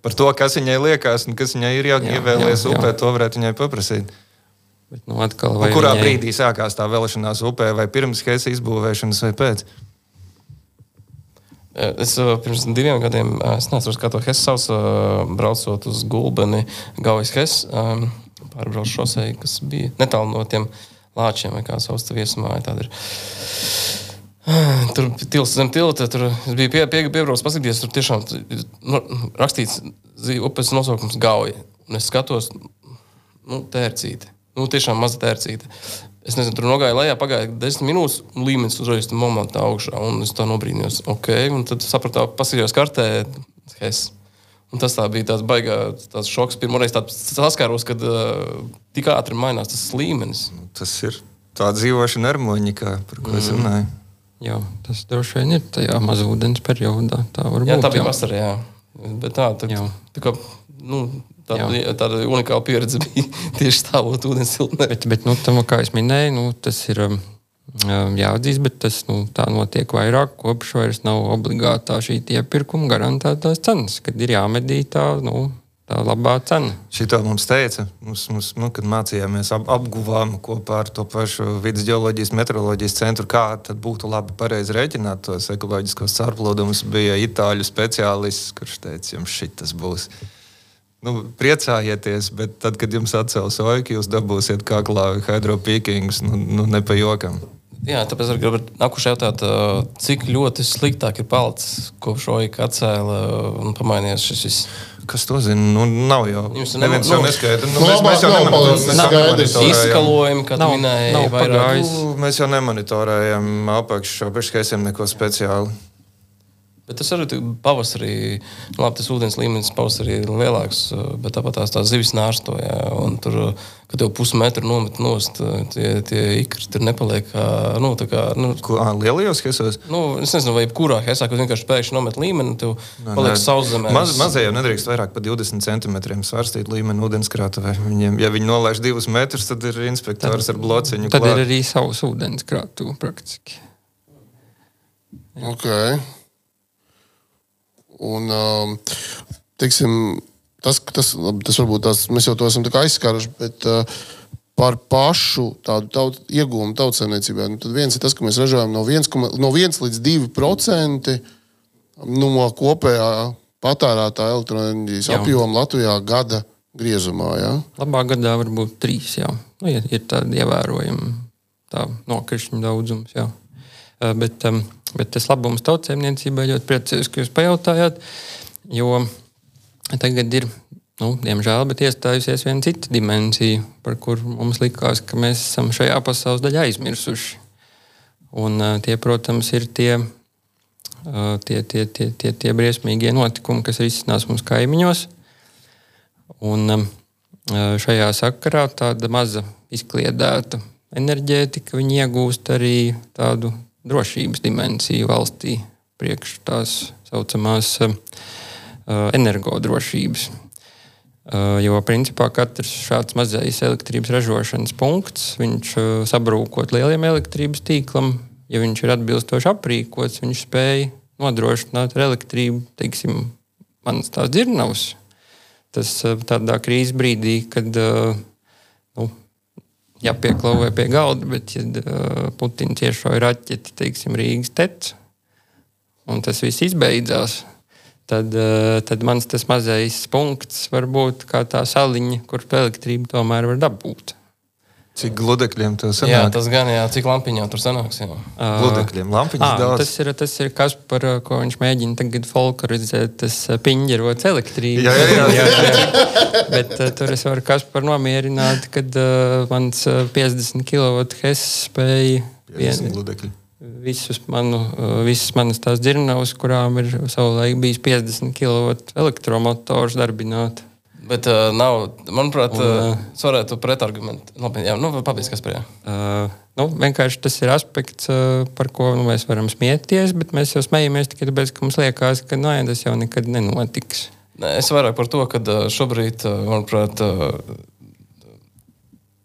Par to, kas viņai liekas un kas viņai ir jā, Jā, ievēlējies jā, jā. upē, to varētu viņai paprasīt. Bet, nu, atkal, vai kurā viņai- brīdī sākās tā vēlēšanās upē, vai pirms Hesa izbūvēšanas, vai pēc? Es uh, pirms diviem gadiem, uh, es nezinu, kā to Hess sauc, braucot uz Gulbeni, Gaujas Hess, um, pārbraucu šosei, kas bija netālu no tiem lāčiem, vai kā sauc, tāda ir. Tur tilts zem tilta, tur es biju pie, pie, piebraucis, paskatījies, tur tiešām nu, rakstīts zi- upes nosaukums Gauja. Un es skatos, nu, tērcīte. Nu, tiešām maza tērcīte. Es nezinu, tur nogāja lejā, pagāja desmit minūtes, un līmenis uzreiz tam momentā augšā. Un es tā nobrīnījos, ok, un tad sapratu, paskatījos kartē, Hes. Un tas tā bija tāds baigā, tāds šoks. Pirmoreiz saskāros, kad uh, tik ātri mainās tas līmenis. Tas ir tā dzīvošana armoņikā, par ko es runāju. Jā, tas droši vien ir tajā mazūdens periodā. Tā var Jā, būt. tā bija vasarā. Bet tā, tā, tā kā, nu, tāda, tāda unikāla pieredze bija tieši stāvot ūdens siltumā. Bet, bet nu, tam, kā jau minēju, nu, tas ir um, um, jāatzīst, bet tas nu, tā notiek vairāk. Kopš vairs nav obligātā šī iepirkuma garantētās cenas, kad ir jāmedī tā, nu, tā labā cena. Šito mums teica, mums, mums, nu, kad mācījāmies, ap, apguvām kopā ar to pašu vidus geoloģijas, meteoroloģijas centru, kā tad būtu labi pareizi rēķināt tos ekoloģiskos cārplūdumus. Bija itāļu speciālists, kurš teica, jums šis būs. Nu, priecājieties, bet tad, kad jums atcels oiku, jūs dabūsiet kaklā hidropīkingus, nu, nu ne pa jokam. Jā, tāpēc arī gribu nākuši jautāt, cik ļoti sliktāk ir palicis kopš Oika atcēla un pamainījās šis viss. Kas to zina? Nu, nav jau. Jums Neviens jau neskaidro. Nu, mēs, mēs jau nemonitorējam. Izskalojumi, kā tu Nav- nav vairāk. Nu, Mēs jau nemonitorējam apakšu peškaisiem neko speciālu. Bet tas arī pavasarī, nu, labi, tas ūdens līmenis pavasarī ir lielāks, bet tāpat tās, tās zivis nārstoja. Un tur, kad tev pusmetru nomet nost, tie, tie ikri tur nepaliek. kā, Nu, tā kā, nu, Ko, ā, lielajos hesos? nu, es nezinu, vai kurā hesā, kad vienkārši pēkšņi nomet līmeni, tev paliek sauszemē. Maz, mazie jau nedrīkst vairāk par 20 centimetriem svārstīt līmeni ūdenskrātuvē. Viņiem, ja viņi nolaiž divus metrus, tad ir inspektors ar blociņu. Tad klāt. ir arī savs ūdens krātuve praktiski. Okay. Un, um, teiksim, tas, tas, tas varbūt tās, mēs jau to esam aizskāruši, bet uh, par pašu tādu taut, iegūmu tautsēmniecībā. Nu, tad viens ir tas, ka mēs ražojam no 1, no 1 līdz 2 procenti no kopējā patērētā elektroenerģijas Jā. apjoma Latvijā gada griezumā. Ja? Labā gadā var būt trīs. Jā. Nu, ir, tāda ievērojama tā nokrišņu daudzums. Jā. Uh, Bet, um, bet tas labums tautsēmniecībai ļoti priecājos, ka jūs pajautājāt. Jo tagad ir, nu, diemžēl, bet iestājusies viena cita dimensija, par kuru mums likās, ka mēs esam šajā pasaules daļā aizmirsuši. Un, tie, protams, ir tie, tie, tie, tie, tie, tie briesmīgie notikumi, kas risinās mums kaimiņos. Un šajā sakarā tāda maza izkliedēta enerģētika viņi iegūst arī tādu drošības dimensiju valstī, priekš tās saucamās uh, energodrošības. Uh, jo principā katrs šāds mazais elektrības ražošanas punkts, viņš uh, sabrūkot lieliem elektrības tīklam, ja viņš ir atbilstoši aprīkots, viņš spēj nodrošināt ar elektrību, teiksim, manas tās dzirnavas. Tas tādā krīzes brīdī, kad uh, jāpieklauvē pie galda, bet ja uh, Putins iešauja raķeti, teiksim, Rīgas tec, un tas viss izbeidzās, tad, uh, tad mans tas mazais punkts var būt kā tā saliņa, kur elektrību tomēr var dabūt. Cik gludekļiem to Jā, sanāk? tas gan, jā, cik lampiņā tur sanāks. Jā. Gludekļiem lampiņas À, daudz. tas ir, tas ir kas, par uh, ko viņš mēģina tagad folklorizēt, tas uh, piņģerots elektrību. Jā, jā, jā. jā, jā. Bet uh, tur es varu kas par nomierināt, kad uh, mans uh, 50 kW hes spēja Vien... vien, Gludekļi. visus manu, uh, visas manas tās dzirnavas, kurām ir savulaik bijis 50 kW elektromotors darbināt. Bet uh, nav, manuprāt, Un, uh, uh, es varētu pretargumentēt. Labi, jā, nu, pabeigts, kas par jā. Uh, nu, vienkārši tas ir aspekts, uh, par ko nu, mēs varam smieties, bet mēs jau smejamies tikai tāpēc, ka mums liekas, ka nē, tas jau nekad nenotiks. Nē, es vairāk par to, ka ā, šobrīd, ā, manuprāt, ā,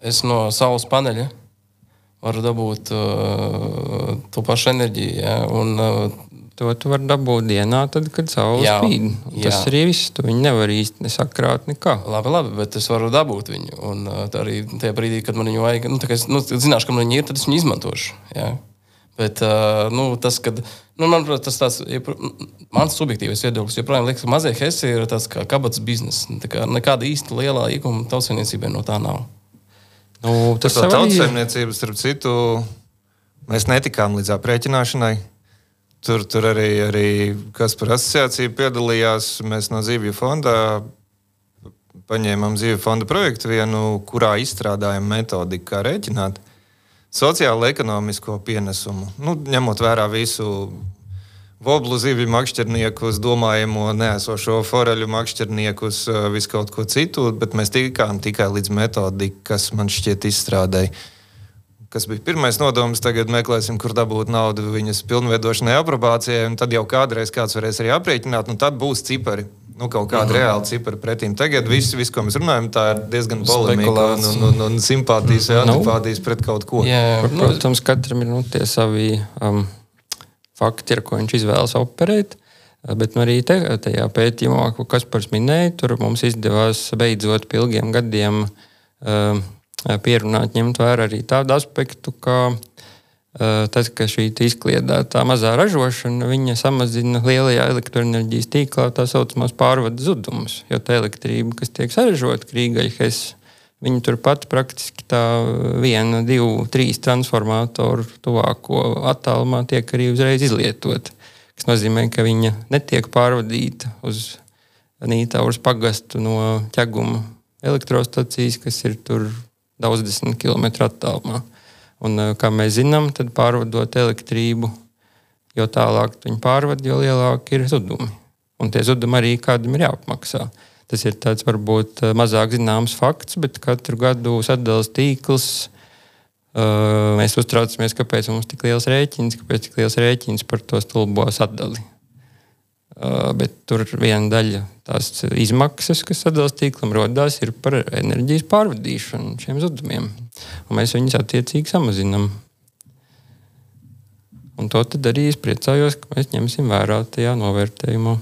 es no saules paneļa varu dabūt uh, to pašu enerģiju. Ja? Un, uh, To tu vari dabūt dienā, tad, kad saule spīd. Tas jā. arī viss. Tu viņu nevar īsti nesakrāt nekā. Labi, labi, bet es varu dabūt viņu. Un uh, tā arī tajā brīdī, kad man viņu vajag, nu, tā kā es nu, zināšu, ka man viņa ir, tad es viņu izmantošu. Jā. Bet uh, nu, tas, kad, nu, manuprāt, tas tāds, jepr- mans subjektīvais viedoklis, joprojām liekas, ka mazie hesi ir tāds kā kabatas biznesa. Tā kā Nekāda īsta lielā ieguma tautsveiniecībai no tā nav. Nu, Tas ir. tautsēmniecības, starp citu, mēs netikām līdz aprēķināšanai. Tur, tur arī, arī kas par asociāciju piedalījās. Mēs no Zīvju fonda paņēmām Zīvju fonda projektu vienu, kurā izstrādājam metodiku, kā rēķināt sociālo ekonomisko pienesumu. Nu, ņemot vērā visu Voblu zivju makšķerniekus, domājamo neesošo foreļu makšķerniekus, visu kaut ko citu, bet mēs tikām tikai līdz metodikai, kas man šķiet izstrādēja. Kas bija pirmais nodoms, tagad meklēsim, kur dabūt naudu viņas pilnveidošanai, aprobācijai, un tad jau kādreiz kāds varēs arī aprēķināt, un tad būs cipari. Nu, kaut kāda Mhm. reāla cipara pretīm. Tagad viss, viss, ko mēs runājam, tā ir diezgan polemika un, un, un, un simpātijas vai Nu. antipātijas pret kaut ko. Jā, Kur, nu, Protams, katram ir nu, tie savi um, fakti, ar ko viņš izvēlas operēt. Bet nu, arī te, tajā pētījumā, ko Kaspars minēja, tur mums izdevās beidzot pie ilgiem gadiem um, pierunāt, ņemt vērā arī tādu aspektu, ka uh, tas, ka šī izkliedētā mazā ražošana viņa samazina lielajā elektroenerģijas tīklā tā saucamās pārvades zudumus. Jo tā elektrība, kas tiek saražota Krīgaļas, Viņi turpat praktiski tā viena, divu, trīs transformatoru tuvāko attālumā tiek arī uzreiz izlietota. Tas nozīmē, ka viņa netiek pārvadīta uz Nītāvas pagastu no ķeguma elektrostacijas, kas ir tur daudz desmit km attālumā. Un, eh, kā mēs zinām, tad pārvadot elektrību, jo tālāk viņi pārvada, jo lielāki ir zudumi. Un tie zudumi arī kādam ir jāapmaksā. Tas ir tāds varbūt eh, mazāk zināms fakts, bet katru gadu sadalījums tīkls. Uh, mēs uztraucamies, kāpēc mums ir tik liels rēķins, kāpēc tik liels rēķins par to stulbo sadali. Uh, bet tur viena daļa tās izmaksas, kas sadalījums tīklam ir par enerģijas pārvadīšanu šiem zudumiem. Un mēs viņus attiecīgi samazinām. Un to arī es priecājos, ka mēs ņemsim vērā tajā novērtējumā.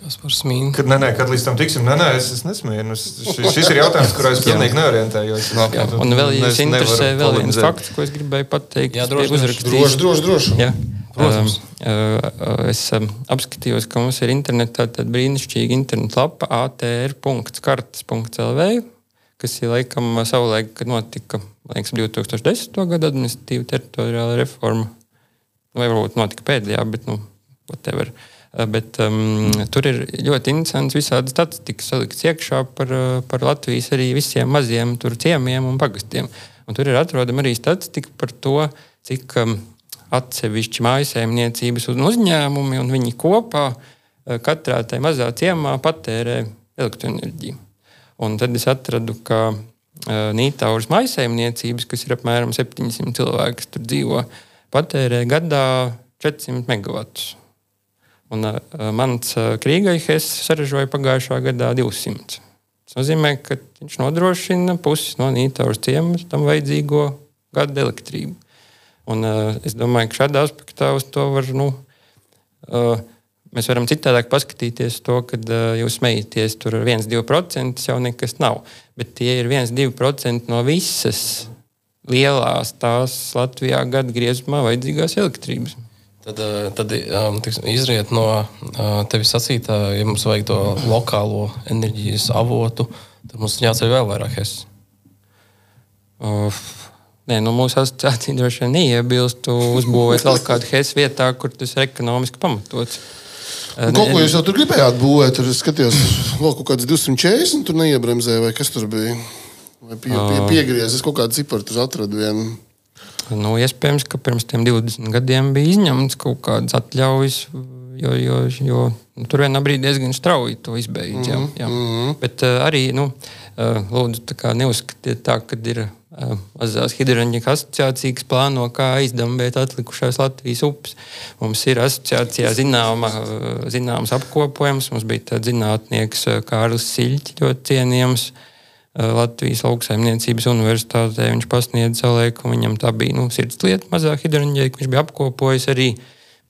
kas par smīnu? Kad, nē, nē, kad līdz tam tiksim, nē, nē, es, es nesmēju. Nu, šis, šis ir jautājums, kurā es pilnīgi neorientējos. Jā, un vēl, ja jūs interesē, vēl viens fakts, ko es gribēju pateikt. Jā, droši, droši. Droši, droši. Jā. Protams. Um, uh, es um, apskatījos, ka mums ir internetā tāda brīnišķīga interneta lapa atr.kartes.lv, kas ir laikam savulaik, kad notika liekas, 2010. gada administratīva teritoriāla reforma. Vai varbūt notika pēdējā, bet nu, whatever. Uh, Bet, um, tur ir ļoti interesants visādi statistikas salikts iekšā par, uh, par Latvijas arī visiem maziem tur ciemiem un pagastiem. Un tur ir atrodama arī statistika par to, cik um, atsevišķi mājsaimniecības un uzņēmumi un viņi kopā uh, katrā tajā mazā ciemā patērē elektroenerģiju. Un tad es atradu, ka uh, Nītāvas mājsaimniecības, kas ir apmēram 700 cilvēki, kas tur dzīvo, patērē gadā 400 megavatus. Un uh, mans uh, Krīgais saražoja pagājušā gadā 200. Tas nozīmē, ka viņš nodrošina pusi no Nītāvas ciemas tam vajadzīgo gada elektrību. Un, uh, es domāju, ka šādā aspektā uz to var. Nu, uh, Mēs varam citādāk paskatīties to, kad uh, jūs smejaties, tur ir 1-2% jau nekas nav. Bet tie ir 1-2% no visas lielās tās Latvijā gada griezumā vajadzīgās elektrības. Tad, tad um, tiksim, izriet no tevis sacītā, ja mums vajag to lokālo enerģijas avotu, tad mums jāceļ vēl vairāk es. Uh, Nē, nu, mūsu asociācija droši vien neiebilst uzbūvēt vēl kādu HES vietā, kur tas ir ekonomiski pamatots. Nu, Kaut ko jūs jau tur gribējāt būvēt, tur es skatījos, vēl kaut kāds 240, tur neiebremzēja, vai kas tur bija. Vai pie, pie, piegriezis, es kaut kādu ciparu tur atradu vienu. Nu, iespējams, ka pirms tam 20 gadiem bija izņemts kaut kādas atļaujas, jo, jo, jo nu, tur vienā brīdī diezgan strauji to izbeidz. Jā, jā. Bet uh, arī nu, uh, lūdzu, neuzskatiet tā, ka ir mazās hidroenerģijas asociācija, kas plāno, kā aizdambēt atlikušās Latvijas upes. Mums ir asociācijā zināma, zināms apkopojums. Mums bija tāds zinātnieks Kārlis Siļķis, ļoti cienījams. Latvijas lauksaimniecības universitātē viņš pasniedza un viņam tā bija nu, sirdslieta, mazā hidroenerģija. Viņš bija apkopojis arī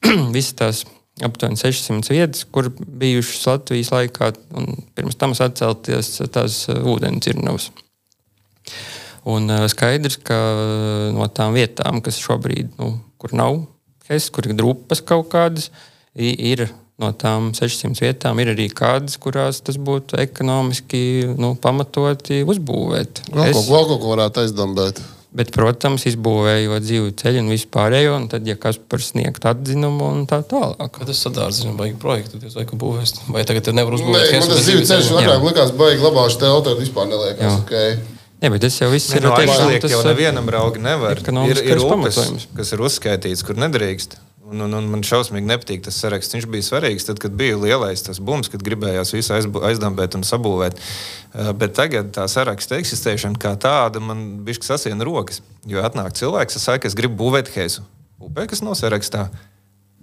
visas tās aptuveni 600 vietas, kur bijušas Latvijas laikā, un pirms tam atcelties tās ūdens dzirnavas. Un uh, skaidrs, ka uh, no tām vietām, kas šobrīd, nu, kur nav HES, kur ir drupas kaut kādas, i- ir no tām 600 vietām, ir arī kādas, kurās tas būtu ekonomiski nu, pamatoti uzbūvēt. Vēl HES. kaut, vēl kaut ko varētu aizdambēt. Bet, protams, izbūvējot dzīvu ceļu un vispārējo, un tad, ja kas par sniegt atzinumu un tā tālāk. Bet tas sadārdzina, baigi projektu, diez vai ka būvēs. Vai tagad te nevar Nē, uzbūvēt man Hesu tas ceļš ceļa? agrāk likās baigi labāks telti, tad vispār neliekas. Jā. Okay. Jā, bet tas jau viss Ne, ir no aizliegt jau nevienam raugi nevar. Ir, ir upes, kas ir uzskaitīts, kur nedrīkst. Un, un, un man šausmīgi nepatīk tas saraksts. Viņš bija svarīgs tad, kad bija lielais tas bums, kad gribējās visu aizdambēt un sabūvēt. Uh, Bet tagad tā saraksta eksistēšana kā tāda man bija sasiena rokas. Jo atnāk cilvēks, kas saka, es gribu būvēt heisu. Upē, kas nav sarakstā.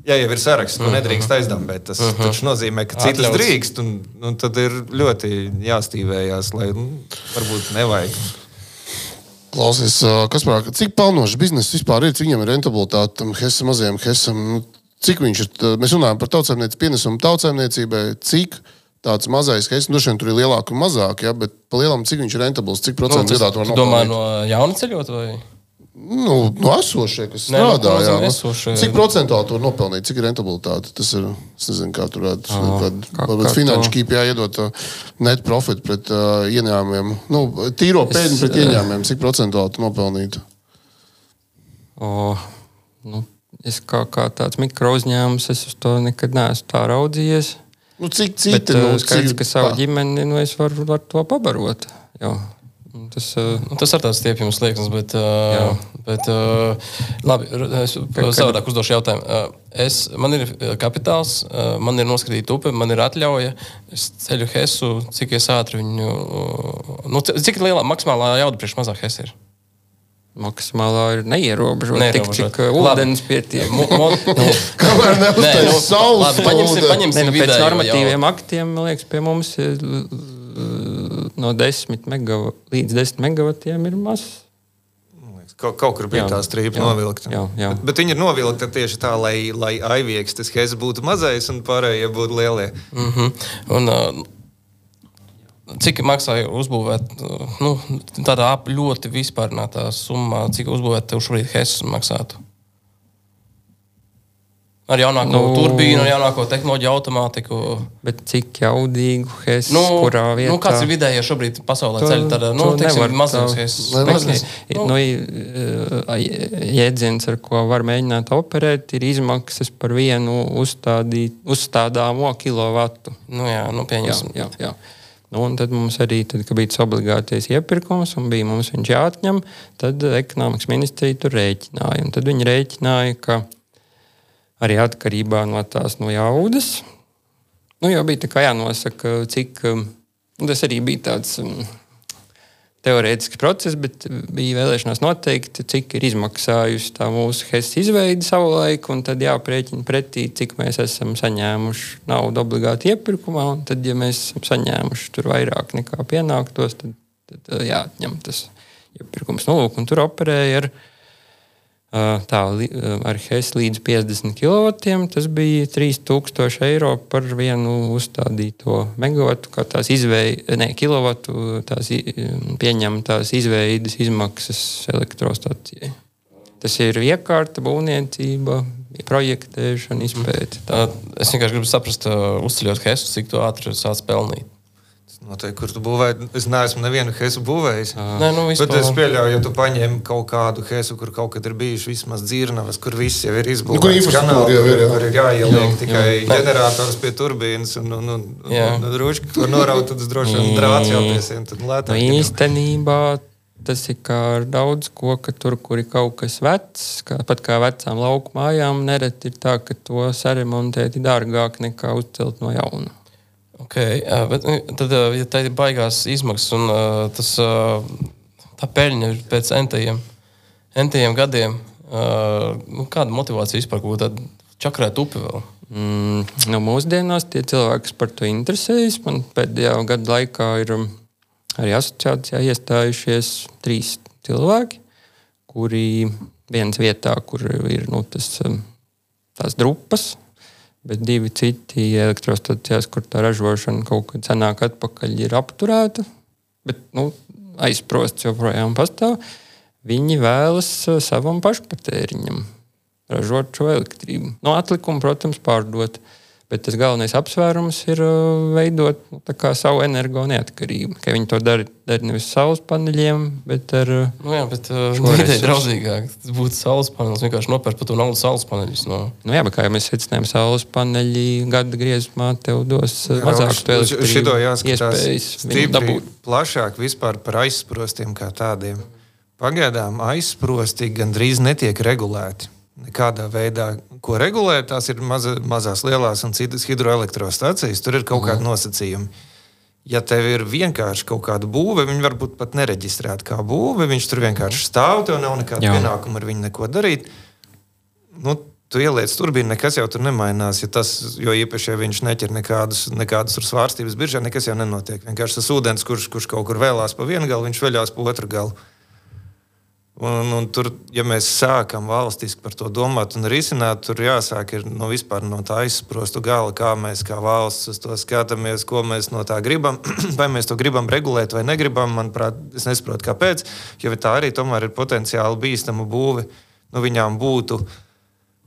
Ja jau ir saraksts, ko nedrīkst aizdambēt, tas uh -huh. taču nozīmē, ka citas Atļauts. drīkst. Un, un tad ir ļoti jāstīvējās, lai nu, varbūt nevajag. Klausies, kas pārāk, cik pelnošs bizness vispār ir, cik viņam ir rentabilitāte tam Hesam, mazajam Hesam? Nu, Cik viņš ir, tā- mēs runājam par tautsēmniecību, pienesumu tautsēmniecībai, cik tāds mazais Hes, nu, šodien tur ir lielāk un mazāk, ja, bet pa lielam, cik viņš ir rentabls, cik Nu, procentu tas, gadā to var tu domā nopelnīt? no jauna ceļot vai? Nu, no esošie, kas Nē, nu, strādā, ko jā. Nu, esošie? Cik procentuāli var nopelnīt, cik rentabilitāte? Tas ir, es nezinu, kā tur varētu, kā- varbūt finanšu kīpjā iedot uh, net profit pret uh, ieņēmumiem. Nu, tīro pēļņu pret eh, ieņēmumiem, cik procentuāli tu nopelnītu? O, nu, es kā, kā tāds mikro uzņēmums, es uz to nekad neesmu tā raudzījies. Nu, cik Bet citi, nu, nu, skaidrs, cik- ka savu ģimeni nu, es varu ar to pabarot. Jo. Tas, uh, tas ir tāds stiepjums liekas, bet, uh, bet uh, labi, es savādāk uzdošu jautājumu. Uh, es, man ir kapitāls, uh, man ir noskatīta upe, man ir atļauja. Es ceļu hesu, cik es ātri viņu, uh, nu, cik lielā maksimālā jauda priekš mazā hesa ir? maksimālā ir neierobežota. Tik cik ūdens pietiek. Nu, Kamēr neuztais nu, saules paņemsim, paņemsim Ne, nu, pēc vidējo normatīviem jaudu. aktiem, man liekas, pie mums ir no 10 megava, līdz 10 megavatiem ir maz. Kaut, kaut kur bija Jā, tā strīpa jā, novilkta. jā, jā. Bet, bet viņi ir novilkta tieši tā, lai, lai aivieks tas hēzes būtu mazais un pārējie būtu lielie. Mm -hmm. un, uh, cik maksāja uzbūvēt, nu, tādā ļoti vispārinātā summā, cik uzbūvēt tev šobrīd Hesas maksātu? Ar jaunāko Nu. nu, turbīnu, ar jaunāko tehnoloģiju, automātiku. Bet cik jaudīgu hēs, Nu, kurā vietā? nu, kāds ir vidējais šobrīd pasaulē ceļš? Tādā nu, to teiksim. Lai Nezinu. mazliet. Nu, nu, jēdziens, ar ko var mēģināt operēt, ir izmaksas par vienu uzstādīt, uzstādāmo kilovatu. Nu, jā, nu, Jā, pieņemsim. jā, jā. Nu, un tad mums arī, tad, bija tas obligātais iepirkums un bija mums viņš jāatņem, tad ekonomikas ministrija tur rēķināja. Tad viņi rēķināja, ka arī atkarībā no tās no jaudas, nu, jau bija tā kā jānosaka, cik um, nu, tas arī bija tāds. Um, Teorētisks process, bet bija vēlēšanās noteikt, cik ir izmaksājusi tā mūsu HES izveide savulaik, un tad jāprēķina pretī, cik mēs esam saņēmuši naudu obligāti iepirkumā. un Tad, ja mēs esam saņēmuši tur vairāk nekā pienāktos, tad, tad jāatņem tas iepirkums. Nu, lūk, un tur operēja ar, tā, ar HES līdz 50 kW. Tas bija 3000 eiro par vienu uzstādīto megawatu, kā tās izveidas, ne kilovatu, tās i- pieņemtās izveidas izmaksas elektrostacijai. Tas ir iekārta, būvniecība, projektēšana, izpēta. Tā. Es vienkārši gribu saprast, uzceļot Hesu, cik ātri sāc pelnīt. Noteikti, kur tu būvēji. Es neesmu nevienu hēzu būvējis. Nē, nu, Bet vispār. es pieļauju, ja tu paņem kaut kādu hēzu, kur kaut kad ir bijuši vismaz dzirnavas, kur viss jau ir izbūvēts. Nu, kur infrastruktūra jau ir, jā. Kur ir jāieliek Jā, tikai jā. ģenerators pie turbīnas un, un, un, Jā. un, un rūšķi, ko noraut, tad droši vien drāts jāpiesien. Tad Nu, lētāk. ir. īstenībā tas ir kā ar daudz ko, ka tur, kur ir kaut kas vecs, kā, pat kā vecām lauku mājām, nereti ir tā, ka to saremontēt ir dārgāk nekā uzcelt no jauna. Okay, jā, bet, nu, tad, ja tā ir baigās izmaksas un tas, tā peļņa ir pēc entajiem, entajiem gadiem. Nu, kāda motivācija vispār kaut kāda čakrēt upi vēl? Mm, no mūsdienās tie cilvēki, kas par to interesējas, man pēdējā gada laikā ir um, arī asociācijā iestājušies trīs cilvēki, kuri viens vietā, kur ir nu, tas, um, tās drupas, bet divi citi elektrostacijās, kur tā ražošana kaut kad senāk atpakaļ ir apturēta, bet nu, aizprosts joprojām pastāv. Viņi vēlas uh, savam pašpatēriņam ražot šo elektrību. No atlikumu, protams, pārdot. Bet tas galvenais apsvērums ir uh, veidot nu, savu energo neatkarību. Ka viņi to dara, dara nevis saules paneļiem, bet ar. Uh, nu jā, bet uh, draudzīgāk. Tas būtu saules panelis. Vienkārši nopērkt par to naudu saules paneļus. No. Nu jā, bet kā jau mēs secinājām, saules paneļi gada griezumā tev dos uh, mazāk to elektrību. Šito jāskatās plašāk vispār par aizsprostiem kā tādiem. Pagaidām aizsprosti gandrīz netiek regulēti nekādā veidā, ko regulē. Tās ir maza, mazās, lielās un citas hidroelektrostacijas. Tur ir kaut kādi mhm. nosacījumi. Ja tev ir vienkārši kaut kāda būve, viņi varbūt pat nereģistrēta kā būve, viņš tur vienkārši stāv, tev nav nekāda pienākuma ar viņu neko darīt. Nu, tu ieliec turbīnu, nekas jau tur nemainās. Ja tas, jo īpaši, ja viņš neķer nekādus, nekādas svārstības biržā, nekas jau nenotiek. Vienkārši tas ūdens, kurš, kurš kaut kur vēlās pa vienu galu, viņš veļās pa otru galu. Un, un tur, ja mēs sākam valstiski par to domāt un risināt, tur jāsāk no, no tā aizsprostu gala, kā mēs kā valsts uz to skatāmies, ko mēs no tā gribam. vai mēs to gribam regulēt vai negribam, manuprāt, es nesaprotu, kāpēc. Jo tā arī ir potenciāli bīstama būve. Nu, viņām būtu.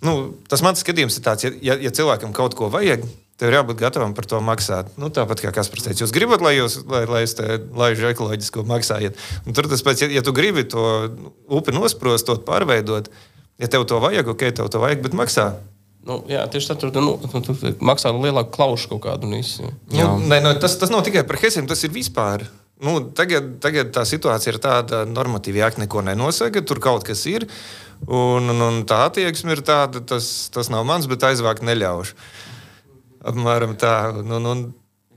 Nu, tas mans skatījums ir tāds, ja, ja, ja cilvēkam kaut ko vajag, Tev ir jābūt gatavam par to maksāt. Nu, tāpat kā Kaspars teica, jūs gribat, lai jūs lai, lai es te laižu ekoloģisko maksājiet. Un tur tas pēc, ja, ja tu gribi to upi nosprostot, pārveidot, ja tev to vajag, ok, tev to vajag, bet maksā. Nu, jā, tieši tā, tur nu, tu, tu, maksā lielāku klaušu kaut kādu. Visu, nu, ne, no, tas, tas nav tikai par hesiem, tas ir vispār. Nu, tagad, tagad tā situācija ir tāda, ka normatīvi akti neko nenosaka, tur kaut kas ir. Un, un, un tā attieksme ir tāda, tas, tas nav mans, bet aizvākt neļaušu. Apmēram tā. Un, un, un,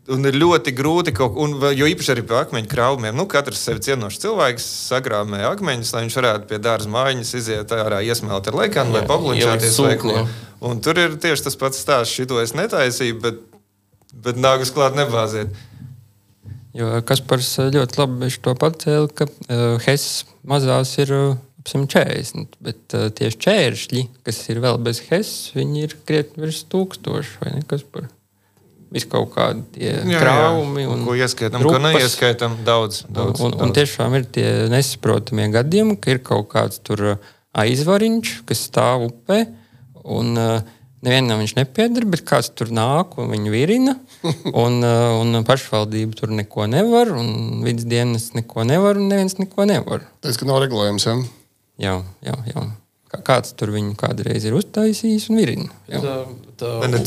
Un ir ļoti grūti kaut un, jo īpaši arī pie akmeņu krāpumiem. Nu, katrs sevi cienošs cilvēks sagrāmē akmeņus, lai viņš varētu pie dārza mājiņas iziet ārā, iesmelt ar lekanu vai pablūčāties. Un tur ir tieši tas pats stāsts. Šito es netaisīju, bet, bet nākus klāt nebāziet. Jo Kaspars ļoti labi to pacēla, ka uh, Hess mazās ir uh, 140, bet uh, tieši čēršļi, kas ir vēl bez HES, viņi ir krietni virs tūkstoša vai nekas par visu kaut kādi krāvumi. Un, ko ieskaitām, ko neieskaitam daudz. daudz, un, un, daudz. un tiešām ir tie nesaprotamie gadījumi, ka ir kaut kāds tur aizvariņš, kas stāv upē. Un, uh, Nevienam viņš nepieder, bet kāds tur nāk un viņu virina. Un, un pašvaldība tur neko nevar, un vidas dienas neko nevar, un neviens neko nevar. Tas, ka nav regulējums. Ja? Jā, jā, jā. Kāds tur viņu kādreiz ir uztaisījis un virina.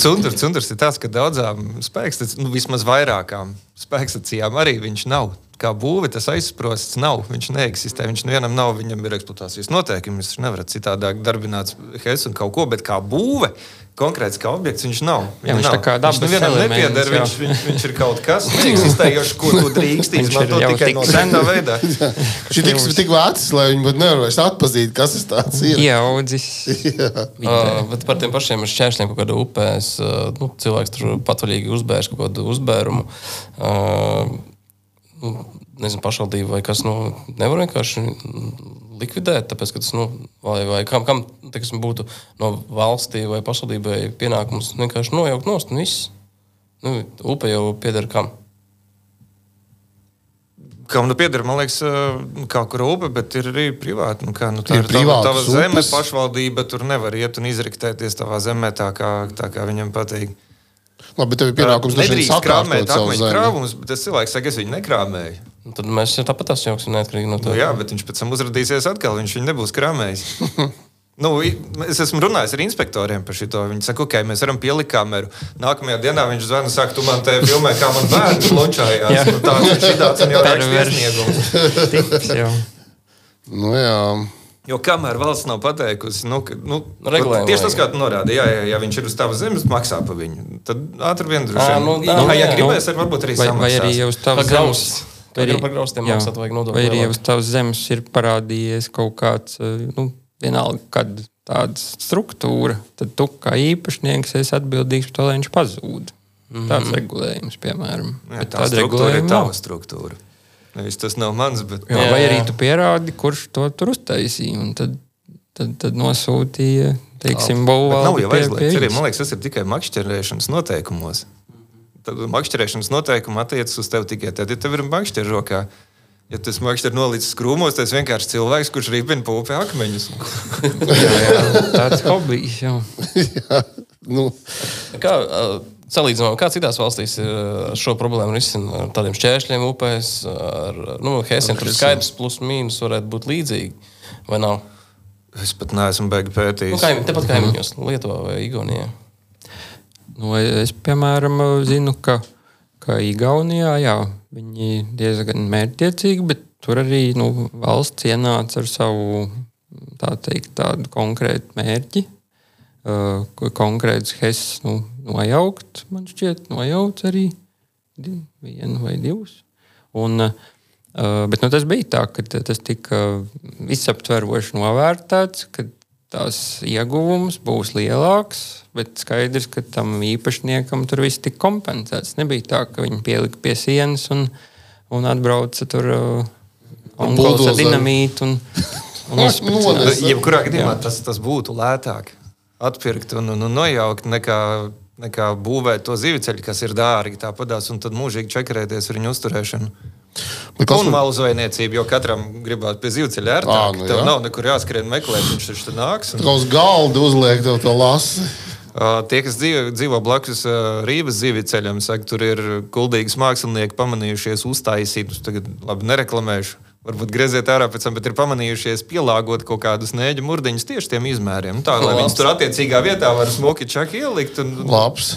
Cundurs, cundurs ir tāds, ka daudzām spēkstacijām, nu, vismaz vairākām spēkstacijām arī viņš nav. Kā būve tas aizsprosts nav. Viņš neeksistē. Viņš vienam nav, viņam ir eksploatācijas noteikumi. Viņš nevar citādāk darbināt HES un kaut ko, bet kā būve konkrēts kā objekts viņš nav. Jā, viņš nav. tā kā dabas viņš nevienam nepieder, viņš, viņš, viņš ir kaut kas neeksistējošs, ko tu drīkst izmantot tikai no sena veidā. Šī tiks tik vecs, lai viņi nevar vairs atpazīt, kas tas tāds ir. Ieaudzis. uh, bet par tiem pašiem šķēršļiem kaut kādā upēs, uh, nu, cilvēks tur patvaļīgi uzbērš kaut kādu uzbērumu. Uh, nezinu, pašvaldība vai kas, nu, nevar vienkārši likvidēt, tāpēc, ka tas, nu, vai, vai kam, kam teiksim, būtu no valstī vai pašvaldībai pienākums vienkārši nojaukt nost un viss. Nu, upe jau pieder kam? Kam nu pieder, man liekas, kaut kur upe, bet ir arī privāti. Nu, kā, nu, tā ir, ir tava, tava zeme, pašvaldība tur nevar iet un izriktēties tavā zemē tā, kā, tā kā viņam patīk. Labi, bet tev ir pienākums nedrīkst krāpēt akmeņu krāvumus, bet tas cilvēks saka, es viņu nekrāmēju. Nu, tad mēs jau tāpat esam neatkarīgi no tā. Nu, jā, bet viņš pēc tam uzrādīsies atkal, viņš viņu nebūs krāmējis. Nu, es esmu runājis ar inspektoriem par šo. Viņi saka, ok, mēs varam pielikt kameru. Nākamajā dienā viņš zvana, saka, tu man te filmē, kā man bērns ločājās. nu, tāds ir šī tāds un jau tāds iesniegums. nu, jā. Jo kamēr valsts nav pateikusi, nu, ka, nu, tieši tas, kā tu norādīji, jā, jā, ja viņš ir uz tavas zemes, maksā par viņu. Tad ātri vien droši vien. Nu, jā, nu, jā, ja gribēs, ar varbūt arī vai, vai arī uz tavas zemes. Kā arī jā, Vai arī uz tavas zemes ir parādījies kaut kāds, eh, nu, vienalga, kad tāda struktūra, tad tu kā īpašnieks esi atbildīgs par to, lai viņš pazūd. Tāds regulējums, piemēram. Jā, Bet tā tāda struktūra ir regulējuma tava nav. Nevis tas nav mans, bet Jā, Jā, vai jā. arī tu pierādi, kurš to tur uztaisīja, un tad, tad, tad nosūtīja, teiksim, Bet būvā. nav jau aizliegts. Arī, man liekas, tas ir tikai makšķerēšanas noteikumos. Tad makšķerēšanas noteikumi attiecas uz tevi tikai tad, ja tev ir makšķerē rokā. Ja tas makšķerē nolicis krūmos, tas vienkārši cilvēks, kurš rīpina pūpē akmeņus. tāds hobijs. Jā. Jā, nu, Kā ā, salīdzinām, kā citās valstīs ā, šo problēmu risina ar tādiem šķēršļiem upēs, ar nu, Helsiem tur skaidrs, plus mīnus varētu būt līdzīgi, vai nav? Es pat neesmu beigts pētījis. Nu, kaimiņ, tepat kaimiņos, Lietuvā vai Igaunijā. Nu, es, piemēram, zinu, ka, ka Igaunijā jā, viņi diezgan mērķiecīgi, bet tur arī nu, valsts ienāca ar savu tā teikt, tādu konkrētu mērķi. Uh, ko konkrēts HES nu, nojaukt, man šķiet, nojaukt arī vienu vai divus. Un, uh, bet nu, tas bija tā, ka tas tika visaptveroši novērtēts, ka tās ieguvums būs lielāks, bet skaidrs, ka tam īpašniekam tur viss tika kompensēts. Nebija tā, ka viņi pielika pie sienas un, un atbrauca tur dinamītu. Un, un uzspricināja. Nones. Jebkurā gadījumā tas, tas būtu lētāk atpirkt un, un, un nojaukt, nekā, nekā būvēt to zivceļu, kas ir dārgi. Tāpatās, un tad mūžīgi čakarēties ar viņu uzturēšanu. kas Un malu zvejniecību, jo katram gribētu pie zivceļa ērtāk. Ā, nu Tev jā. nav nekur jāskrien meklēt, viņš taču tur nāks. Un... Kā uz galda uzliek to, to lasi. Uh, Tie, kas dzīvo, dzīvo blakus uh, Rīgas zivju ceļam, saka, tur ir kuldīgas mākslinieki pamanījušies uztaisīt, tagad labi nereklamēšu. Varbūt grieziet ārā pēc tam, bet ir pamanījušies pielāgot kaut kādus nēģu murdiņus tieši tiem izmēriem. Nu, Tā, lai viņus tur attiecīgā vietā var smuki čaki ielikt. Un, Labs.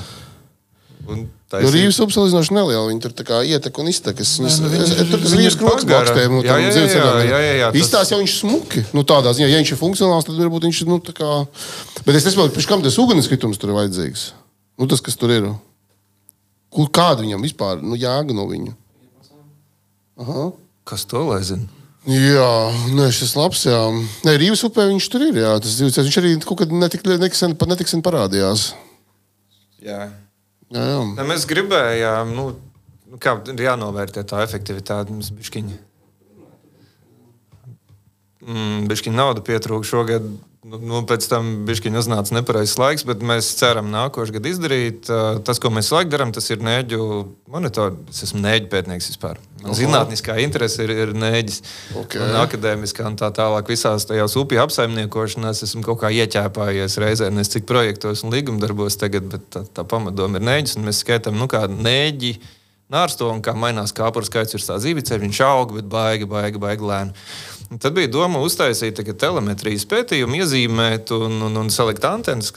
un taisīt. rīvs upe salīdzinoši neliela. Viņi tur kā ietek un iztek. Es, es, nu, es, ir- tur tas ir kroks blakstēm. Nu, Jā, jā, jā, jā, jā, jā, tas- Izstās jau viņš smuki. Nu, tādā ziņā, ja viņš ir funkcionāls, tad varbūt viņš nu, tā kā... Bet es nesaprotu, pēc kam tas ugunskritums tur ir vajadzīgs. Nu, tas, kas tur ir. Kur, kāda viņam vispār, nu, jēga no viņa? Aha. Kas to lai zina? Jā, nē, šis labs. Jā, nē, Rīgas upē viņš tur ir. Jā, tas dzīves, viņš arī kaut kad netik, netik sen, pat netik sen parādījās. Jā. Jā, jā. Ne, mēs gribējām, nu, nu, kā ir jānovērtē tā efektivitāte. Mums bišķiņi, mm, bišķiņi nauda pietrūka šogad. Nu, nu, pēc tam bišķiņi uznāca nepareizs laiks, bet mēs ceram nākošais gads izdarīt. Tas, ko mēs laik darām, tas ir nēģu monitors. Es esmu nēģu pētnieks vispār. Man zinātniskā interese ir, ir nēģis. Ok. Un akadēmiskā un tā tālāk visās tajās upju apsaimniekošanās esmu kaut kā ieķēpājies reizē, nes cik projektos un līgumdarbos tagad, bet tā, tā pamatdoma ir nēģis. Mēs skaitām, nu, kā nēģi nārsto un kā mainās kāpuru skaits virs tā zīviceļa. Viņš aug, bet baigi, baigi, baigi lēni. Un tad bija doma uztaisīt telemetrijas pētījumu, iezīmēt un, un, un salikt antenas,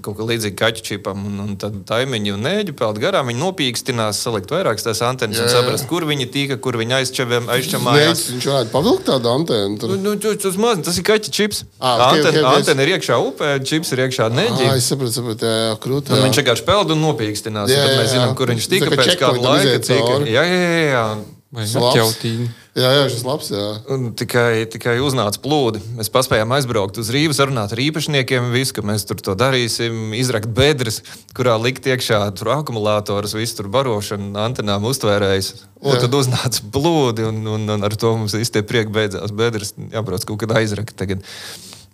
kaut kā līdzīga kaķu čipam, un, un tad taimiņi un nēģi peld garām. Viņi nopīkstinās, salikt vairākas tās antenas Jā, un jā. saprast, kur viņi tika, kur viņi aizčavējās. aizčamājās. Nē, viņš varētu pavilkt tādu antenu. Nu, Tur. nu, tu- tas, maz, tas ir kaķis čips. Ā, ok, Antena, ok, ok. antena ir iekšā upē, čips ir iekšā neģī. Ah, es saprotu, saprotu, jā, jā, krūti. Un jā. viņš vienkārši peld un nopīkstinās. Jā, Jā, jā, mēs jā. zinām, kur viņš tika pēc kāda laika. Jā, jā, jā. jā. Vai atjautīgi? Jā, jā, šis labs. Jā. Un tikai, tikai uznāca plūdi. Mēs paspējām aizbraukt uz Rīgas, runāt ar īpašniekiem, visu, ka mēs tur to darīsim, izrakt bedres, kurā likt iekšā tur akumulātors, visu tur barošanu, antenām uztvērējis. Un Jā. tad uznāca plūdi, un, un, un ar to mums īstenībā prieki beidzās. Bedres jābrauc kaut kad aizrakt. Tagad.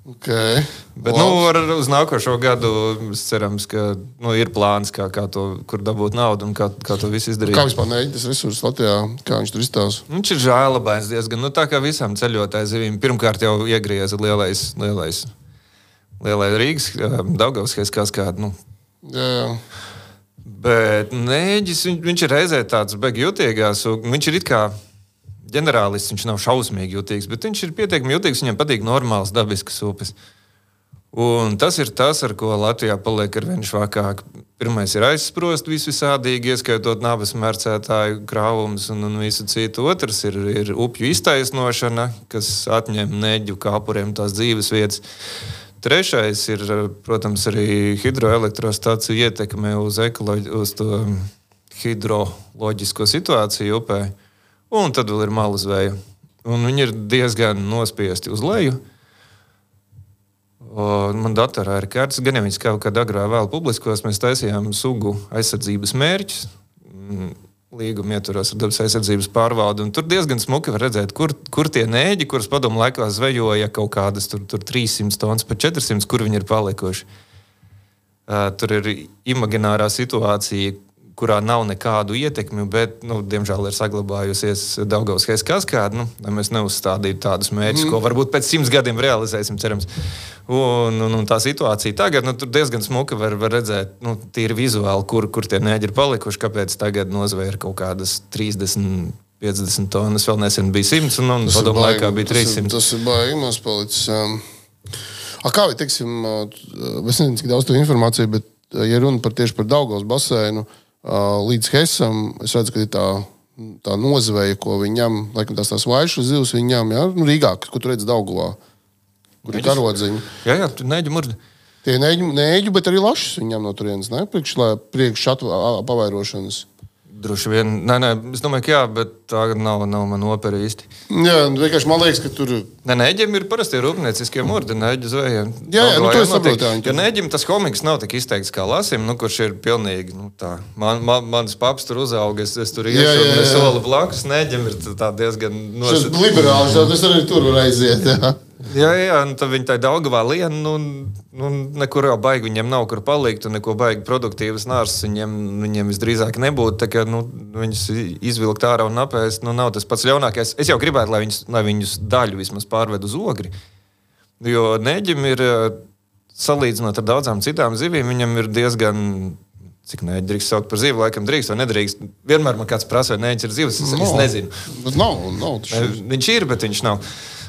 Okay. Bet, nu, ar, uz nākošo gadu cerams, ka nu, ir plāns, kā, kā to, kur dabūt naudu un kā, kā to visu izdarīt. Kā vispār nē, tas resurss Latvijā, kā viņš tur izstāsta? Viņš ir žēlabains diezgan. Nu, tā kā visām ceļotājiem zivīm, pirmkārt jau iegrieza lielais, lielais, lielais Rīgas Daugavskais kaskāds. Nu. Jā, jā. Bet nēģis, viņ, viņš ir reizē tāds un Viņš ir it kā ģenerālists, viņš nav šausmīgi jutīgs, bet viņš ir pietiekami jutīgs. Viņam patīk normāls, dabisks upes. Un tas ir tas, ar ko Latvijā paliek ar vien švakāk. Pirmais ir aizsprost visu visādīgi, ieskaitot nabas mērcētāju krāvumus un, un visu citu. Otrs ir, ir upju iztaisnošana, kas atņem neģu kāpuriem tās dzīves vietas. Trešais ir, protams, arī hidroelektrostaciju ietekme uz, ekoloģi, uz hidroloģisko situāciju upē. Un tad vēl ir malu zveja. Un viņi ir diezgan nospiesti uz leju. O, Man datorā ir kārtas, gan jau viņas kaut kādā agrā vēl publiskos. Mēs taisījām sugu aizsardzības mērķus. Mm, Līguma ietvaros ar dabas aizsardzības pārvaldi. Tur diezgan smuki var redzēt, kur, kur tie nēģi, kurus padomu laikā zvejoja kaut kādas tur, tur 300 tonnas, pat 400, kur viņi ir palikuši. Uh, tur ir imaginārā situācija, kurā nav nekādu ietekmi, bet, nu, diemžēl, ir saglabājusies Daugavas kaskāde. Nu, lai mēs neuzstādītu tādus mērķus, mm. ko varbūt pēc simts gadiem realizēsim, cerams. Un, un, un tā situācija tagad, nu, tur diezgan smuka var, var redzēt, nu, tīri vizuāli, kur, kur tie nēģi ir palikuši, kāpēc tagad nozvēra kaut kādas 30. 50 tonnas, vēl nesen bija 100, un, un padomu laikā bija 300. Tas ir, tas ir baigi maz palicis. Um, a, kā vai teiksim, es nezinu, cik daudz to informāciju, bet, ja runa par tieši par Daugavas basēnu, uh, līdz Hesam, es redzu, ka ir tā, tā nozveja, ko viņi ņem, laikam tās tās vaišas zivs viņi ņem, ja? nu, Rīgā, ko tu redz Daugavā, kur ir karodziņi. Jā, jā, tur neģi murdi. Tie nēģi, nēģi, bet arī lašas viņam no turienes, ne? Priekš, priekš atva- a- pavairošanas. Droši vien, nē, nē, es domāju, ka jā, bet tā nav, nav mana opera īsti. Jā, vienkārši man liekas, ka tur Nē, nēģiem ir parasti rūpnieciskie mūri, nēģi zvejiem. Jā, jā, nu, to es saprotu, jā, Jo nēģim tas komiks nav tik izteikts kā lasim, nu, kurš ir pilnīgi, nu, tā. Man, man, mans paps tur uzauga, es, es tur Jā, iešu jā, un es jā. soli blakus. Nēģim ir tā diezgan tas nosacīts. ir liberāls, tas arī tur var aiziet. Jā. Jā, jā, un tad viņi tā Daugavā lien, nu, nu, nekur jau baigi viņiem nav kur palikt, un neko baigi produktīvas nārs viņiem, viņiem visdrīzāk nebūtu. Tā kā nu, viņus izvilkt ārā un apēst, nu, nav tas pats ļaunākais. Es jau gribētu, lai viņus, lai viņus daļu vismaz pārved uz ogri. Jo neģim ir, salīdzinot ar daudzām citām zivīm, viņam ir diezgan. Cik neģi drīkst saukt par zīvi, laikam drīkst vai nedrīkst. Vienmēr man kāds prasa, vai neģis ir zivs. Es, es nezinu. Nav, nav. Viņš ir, bet viņš nav.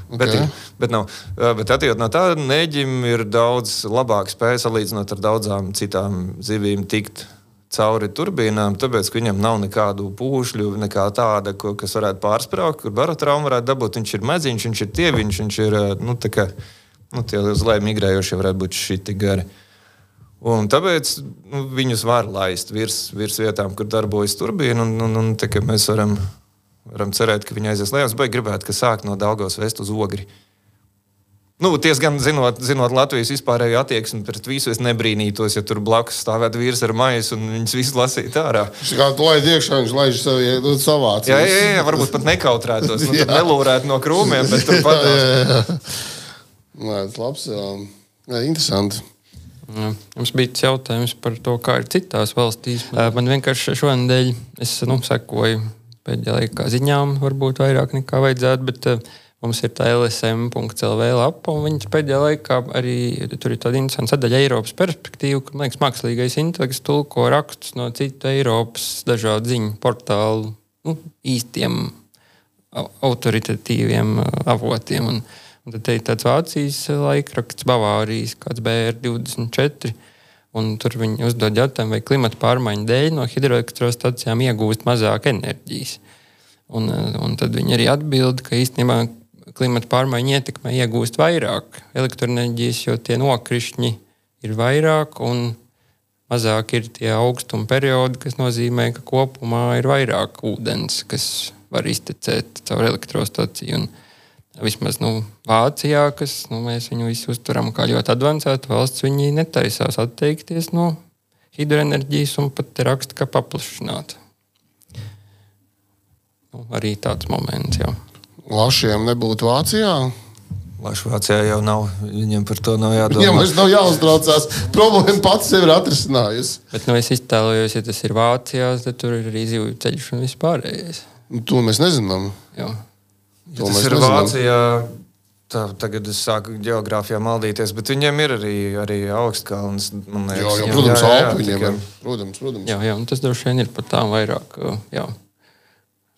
Okay. Bet, bet, nav. Bet attiecībā no tā, neģim ir daudz labāka spēja salīdzinot ar daudzām citām zivīm tikt cauri turbīnām, tāpēc, ka viņam nav nekādu pūšļu, nekā tāda, ko, kas varētu pārsprāgt, kur barotraumu varētu dabūt. Viņš ir medziņš, viņš ir tieviņš, viņš ir, nu, tā kā, nu, tie uz leju migrējošie varētu būt šiti gari. Un tāpēc nu, viņus var laist virs, virs vietām, kur darbojas turbīna. Un, un, un tā, mēs varam, varam cerēt, ka viņi aizies lejā. Es beigās gribētu, ka sāk no Dāngos vest uz ogri. Nu, ties gan zinot, zinot Latvijas vispārējo attieksmi pret visu, es nebrīnītos, ja tur blakus stāvētu vīrs ar maisu un viņus visus lasītu ārā. Viņš kā tu laid iekšā, viņš laiž sevi nu, savāc. Jā, jā, jā, varbūt pat nekautrētos, nu, tad nelūrētu no krūmiem, bet tur pat. Nē, tas labs. Jā. Jā, interesanti. Jā. Jums bija tas jautājums par to, kā ir citās valstīs. Ā, Man vienkārši šonadēļ es nu, sekoju pēdējā laikā ziņām, varbūt vairāk nekā vajadzētu, bet ā, mums ir tā LSM.CLV lapa, un viņas pēdējā laikā arī tur ir tāda interesanta sadaļa Eiropas perspektīva, kur, man liekas, mākslīgais intelekts tulko rakstus no citu Eiropas dažādu ziņu portālu nu, īstiem au- autoritatīviem ā, avotiem. Un, un tad te ir tāds Vācijas laikraksts, Bavārijas, kāds BR24. Un tur viņi uzdod jautājumu, vai klimata pārmaiņu dēļ no hidroelektrostacijām iegūst mazāk enerģijas. Un, ā, un tad viņi arī atbild, ka īstenībā klimata pārmaiņu ietekmē iegūst vairāk elektroenerģijas, jo tie nokrišņi ir vairāk un mazāk ir tie augstuma periodi, kas nozīmē, ka kopumā ir vairāk ūdens, kas var iztecēt caur elektrostaciju. Un vismaz nu, Vācijā, kas nu, mēs viņu visu uztveram kā ļoti avansētu valsts, viņi netaisās atteikties no hidroenerģijas un pat raksta, ka paplašināt. Nu, arī tāds moments. Jā. Lašiem nebūtu Vācijā. Lašu Vācijā jau nav, viņiem par to nav Viņam jādomā. vairs nav jāuztraucās. Problēma pats sev ir atrisinājusi. Bet nu, es iztēlojos, ja tas ir Vācijā, tad tur ir arī zivju ceļš un vispārējais. Nu, To mēs nezinām. Jā. To Tas ir nezinām. Vācijā. Tā, tagad es sāku geogrāfijā maldīties, bet viņiem ir arī, arī augstkalns. man Jā, liekas. jā, protams, Jā, jā, tikai- ir. Protams, protams. Jā, jā, un tas droši vien ir pat tām vairāk. uh, Jā.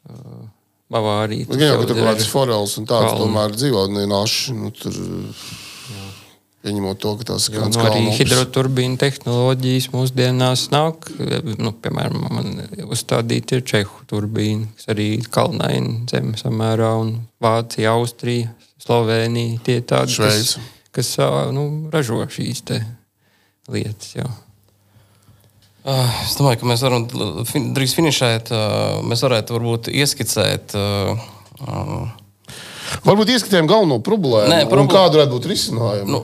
Uh, Bavārija. Bet gan jau, ka tur ir- kaut kāds forels un tāds kalni. tomēr dzīvotnē naši. Nu, tur, pieņemot to, ka tās ir Jā, kāds nu, arī hidroturbīna tehnoloģijas mūsdienās nāk. Nu, piemēram, man uzstādīta ir Čehu turbīna, kas arī ir kalnaina zeme samērā, un Vācija, Austrija, Slovenija. Tie ir tādi, kas, Šveice. kas ā, nu, ražo šīs te lietas. Jā. Uh, Es domāju, ka mēs varam drīz finišēt. uh, Mēs varētu varbūt ieskicēt. Varbūt ieskatījām galveno problēmu. Nē, un problēma- Kādu varētu būt risinājumi? Nu,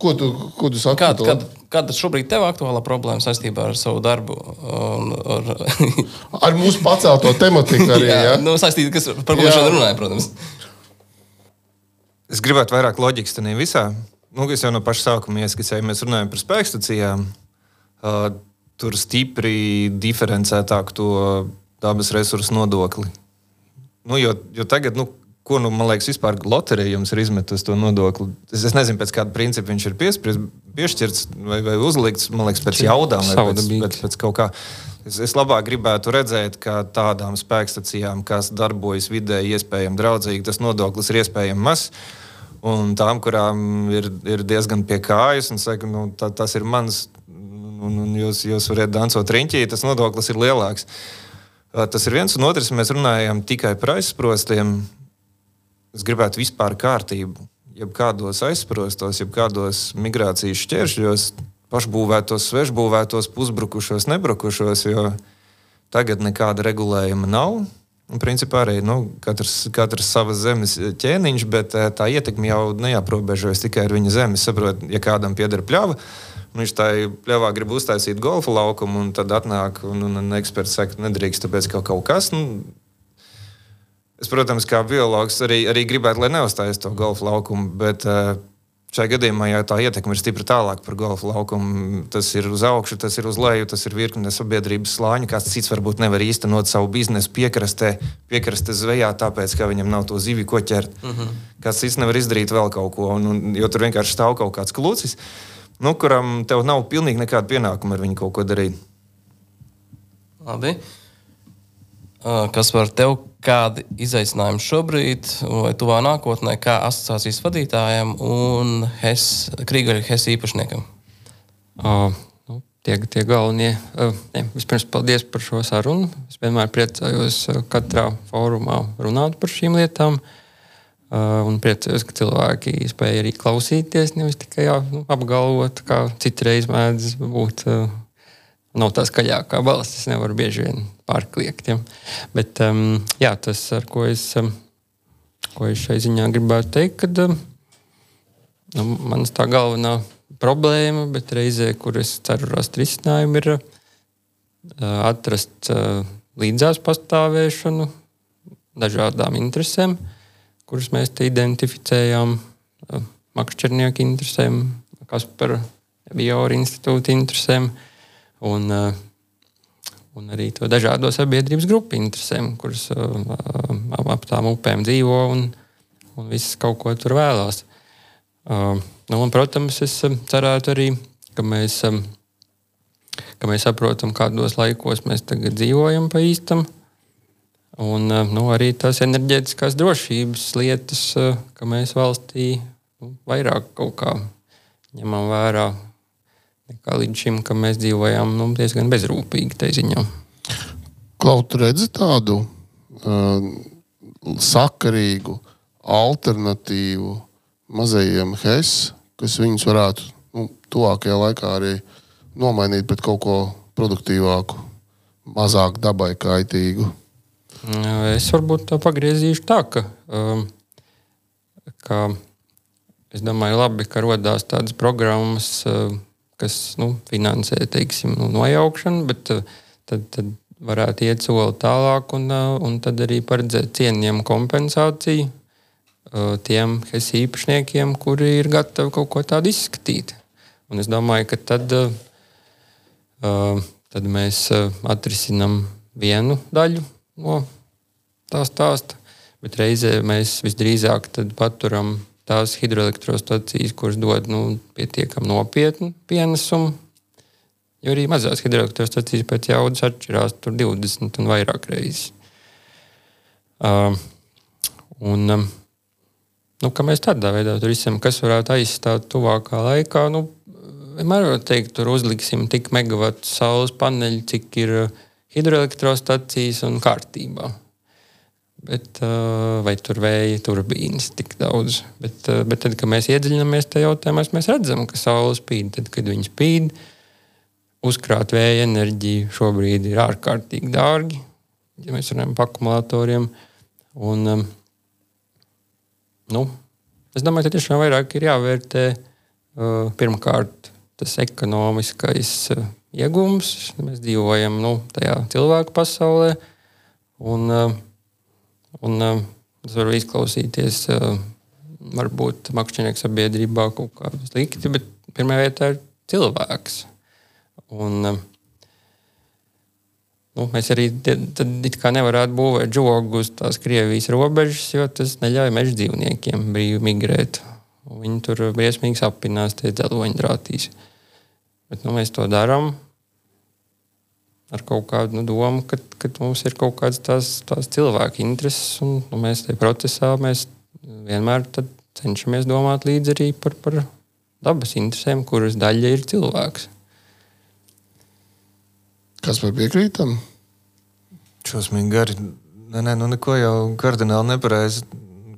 ko, tu, ko tu saki? Kāda, kāda, kāda šobrīd tev aktuālā problēma saistībā ar savu darbu? Un, ar, Ar mūsu pacelto tematiku arī. jā, ja? nu, saistībā, kas, par ko mēs šodien runājam, protams. Es gribētu vairāk loģikas tajā visā. Nu, es jau no paša sākuma ieskicēju, mēs runājam par spēkstacijām. Uh, tur stipri diferencētāk to dabas resursu nodokli. Nu, jo, jo tagad, nu, ko nu, man liekas, vispār loterija jums ir izmetusi to nodokli. Es, es nezinu, pēc kāda principa viņš ir piespriezt, piešķirts vai, vai uzlikts. Man liekas, pēc jaudām vai pēc, pēc, pēc kaut kā. Es, es labāk gribētu redzēt, ka tādām spēkstacijām, kas darbojas vidēji iespējami draudzīgi, tas nodoklis ir iespējami mazs. Un tām, kurām ir, ir diezgan pie kājas, un saka, nu, tā, tas ir mans, un, un jūs, jūs varat dancot riņķī, tas nodoklis ir lielāks. Tas ir viens, un otrs, mēs runājam tikai par aizsprostiem. Es gribētu vispār kārtību, jebkādos aizsprostos, jebkādos migrācijas šķēršļos, pašbūvētos, svešbūvētos, pusbrukušos, nebrukušos, jo tagad nekāda regulējuma nav. Un, principā arī nu, katrs, katrs savas zemes ķēniņš, bet eh, tā ietekme jau neaprobežojas tikai ar viņa zemi. Saprot, ja kādam pieder pļava, viņš tā pļavā grib uztaisīt golfa laukumu, un tad atnāk un, un, un eksperts saka, nedrīkst, tāpēc ka kaut kas. Nu, Es, protams, kā biologs arī, arī gribētu, lai neuzstājas to golfa laukumu, bet eh, šajā gadījumā jau tā ietekme ir stipri tālāk par golfa laukumu. Tas ir uz augšu, tas ir uz leju, tas ir virkne sabiedrības slāņu. Kāds cits varbūt nevar īstenot savu biznesu piekrastē, piekrastes zvejā, tāpēc, ka viņam nav to zivju, ko ķert. Uh -huh. Kāds cits nevar izdarīt vēl kaut ko, un, un, jo tur vienkārši stāv kaut kāds klūcis, nu, kuram tev nav pilnīgi nekāda pienākuma ar viņu kaut ko darīt. Labi. Kas par tevi? Kādi izaicinājumi šobrīd, vai tuvā nākotnē, kā asociācijas vadītājam un HES, Krīgaļa HES īpašniekam? Uh, nu, tie, tie galvenie. Uh, ne, vispirms, paldies par šo sarunu. Es vienmēr priecājos katrā fórumā runāt par šīm lietām. Uh, un priecājos, ka cilvēki spēja arī klausīties, nevis tikai jā, nu, apgalvot, kā citreiz mēdz būt. Uh, nav tā skaļākā balss. Es nevaru bieži vien pārkliegt. Ja. Bet um, jā, tas, ar ko es, um, ko es šai ziņā gribētu teikt, kad um, nu, manas tā galvenā problēma, bet reizē, kur es ceru rast risinājumu, ir uh, atrast uh, līdzās pastāvēšanu dažādām interesēm, kuras mēs te identificējām. Uh, Makšķernieku interesēm, Kaspara Bioru institūta interesēm uh, un arī to dažādo sabiedrības grupu interesēm, kuras uh, ap ap tām upēm dzīvo un, un visas kaut ko tur vēlās. Uh, nu, un, protams, es cerētu arī, ka mēs, ka mēs saprotam, kādos laikos mēs tagad dzīvojam pa īstam. Un nu, arī tās enerģētiskās drošības lietas, ka mēs valstī nu, vairāk kaut kā ņemam vērā nekā līdz šim, ka mēs dzīvojām nu, diezgan bezrūpīgi tajā ziņā. Kaut redzi tādu uh, sakarīgu alternatīvu mazajiem HES, kas viņus varētu nu, tuvākajā laikā arī nomainīt pret kaut ko produktīvāku, mazāk dabai kaitīgu. Es varbūt to pagriezīšu tā, ka, um, ka es domāju, labi, ka radās tādas programmas, uh, kas nu, finansē teiksim, nu, nojaukšanu, bet uh, tad, tad varētu iet soli tālāk un, uh, un tad arī paredzēt cienījumu kompensāciju uh, tiem HES īpašniekiem, kuri ir gatavi kaut ko tādu izskatīt. Un es domāju, ka tad, tad mēs atrisinām vienu daļu no tā stāsta, bet reizē mēs visdrīzāk paturam tās hidroelektrostacijas, kuras dod nu, pietiekami nopietnu pienesumu. Jo arī mazās hidroelektrostacijas pēc jaudas atšķirās tur 20 un vairāk reizes. Uh, un, um, nu, kā mēs tādā veidā tur izsam, kas varētu aizstāt tuvākā laikā, nu, vienmēr var teikt, tur uzliksim tik megawatu saules paneļu, cik ir hidroelektrostacijas un kārtībā. Bet, uh, vai tur vēja turbīnas tik daudz? Bet, uh, bet tad, kad mēs iedziļināmies tajā jautājumā, mēs redzam, ka saule spīd. Tad, kad viņi spīd, uzkrāt vēja enerģiju šobrīd ir ārkārtīgi dārgi, ja mēs runājam par akumulatoriem. Un, um, nu, es domāju, ka tiešām vairāk ir jāvērtē pirmkārt tas ekonomiskais iegūms. Mēs dzīvojam nu, tajā cilvēku pasaulē. Un, uh, un, tas var izklausīties uh, varbūt makšķernieku sabiedrībā kaut kā slikti, bet pirmā vietā ir cilvēks. Un, um, nu, mēs arī nevarētu būvēt žogu uz tās Krievijas robežas, jo tas neļauj meža dzīvniekiem brīvi migrēt. Viņi tur briesmīgi apinās tie dzeloņdrātīs. Bet nu, mēs to darām ar kaut kādu nu, domu, ka, ka mums ir kaut kādas tās, tās cilvēku intereses, un nu, mēs tajā procesā mēs vienmēr cenšamies domāt līdzi arī par, par dabas interesēm, kuras daļa ir cilvēks. Kas par piekrītam? Šausmīgi gari. Nē, nē, nu neko jau kardināli nepareizi.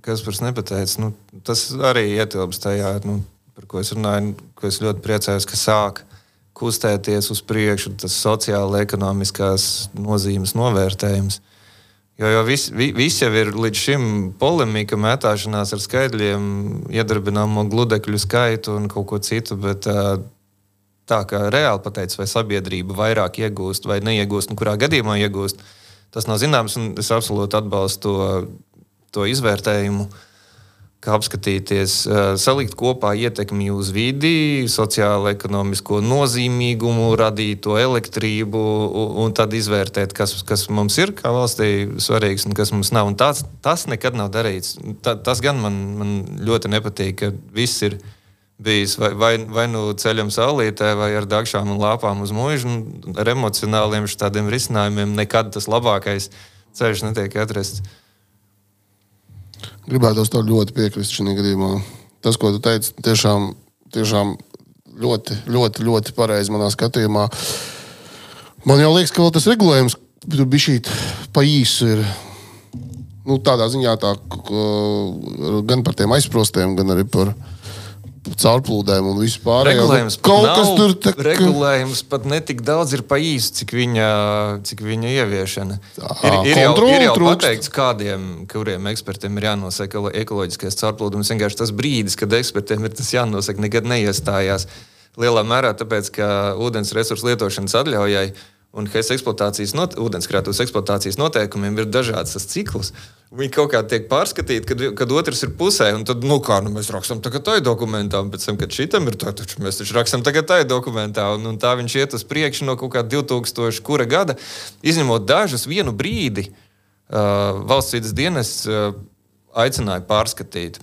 Kas par nepateicis? Nu, tas arī ietilpst tajā, nu, par ko es runāju, ko es ļoti priecājos, ka sāk kustēties uz priekšu, tas sociāli ekonomiskās nozīmes novērtējums. Jo, jo viss vis jau ir līdz šim polemika, mētāšanās ar skaitļiem, iedarbināmo gludekļu skaitu un kaut ko citu. Bet, tā kā reāli pateicis, vai sabiedrība vairāk iegūst vai neiegūst, un kurā gadījumā iegūst, tas nav zināms. Es absolūti atbalstu to, to izvērtējumu. Uh, kā apskatīties, salikt kopā ietekmi uz vidi, sociālo, ekonomisko nozīmīgumu, radīto elektrību un tad izvērtēt, kas, kas mums ir kā valstī svarīgs un kas mums nav. Un tāds, tas nekad nav darīts. Ta, tas gan man, man ļoti nepatīk, ka viss ir bijis vai, vai, vai nu ceļam saulītē, vai ar dakšām un lāpām uz mūžu. Ar emocionāliem tādiem risinājumiem nekad tas labākais ceļš netiek atrasts. Gribētu to ļoti piekrist šajā gadījumā. Tas, ko tu teici, tiešām, tiešām ļoti, ļoti, ļoti pareizi manā skatījumā. Man jau liekas, ka tas regulējums bija šī pa īsu. Ir. Nu, tādā ziņā tā, gan par tiem aizprostiem, gan arī par viņu caurplūdēm un vispār. Regulējums kaut nav, kas tur tā, regulējums pat netik daudz ir pa īsu, cik viņa, cik viņa ieviešana. Ir, ir, jau, ir jau pateikts, kādiem, kuriem ekspertiem ir jānosaka ekoloģiskais caurplūdums. Vienkārši tas brīdis, kad ekspertiem ir tas jānosaka, nekad neiestājās. Lielā mērā tāpēc, ka ūdens resursu lietošanas atļaujai un HES eksploatācijas, not, ūdenskrātuves eksploatācijas noteikumiem ir dažāds tas cikls. Viņi kaut kā tiek pārskatīti, kad, kad otrs ir pusē, un tad, nu, kā nu, mēs rakstām tagad tā dokumentā, un pēc tam, kad šitam ir tā, taču mēs taču rakstām tagad tā dokumentā, un, un tā viņš iet uz priekšu no kaut kā 2000. kura gada, izņemot dažus vienu brīdi, uh, valsts vidas dienas uh, aicināja pārskatīt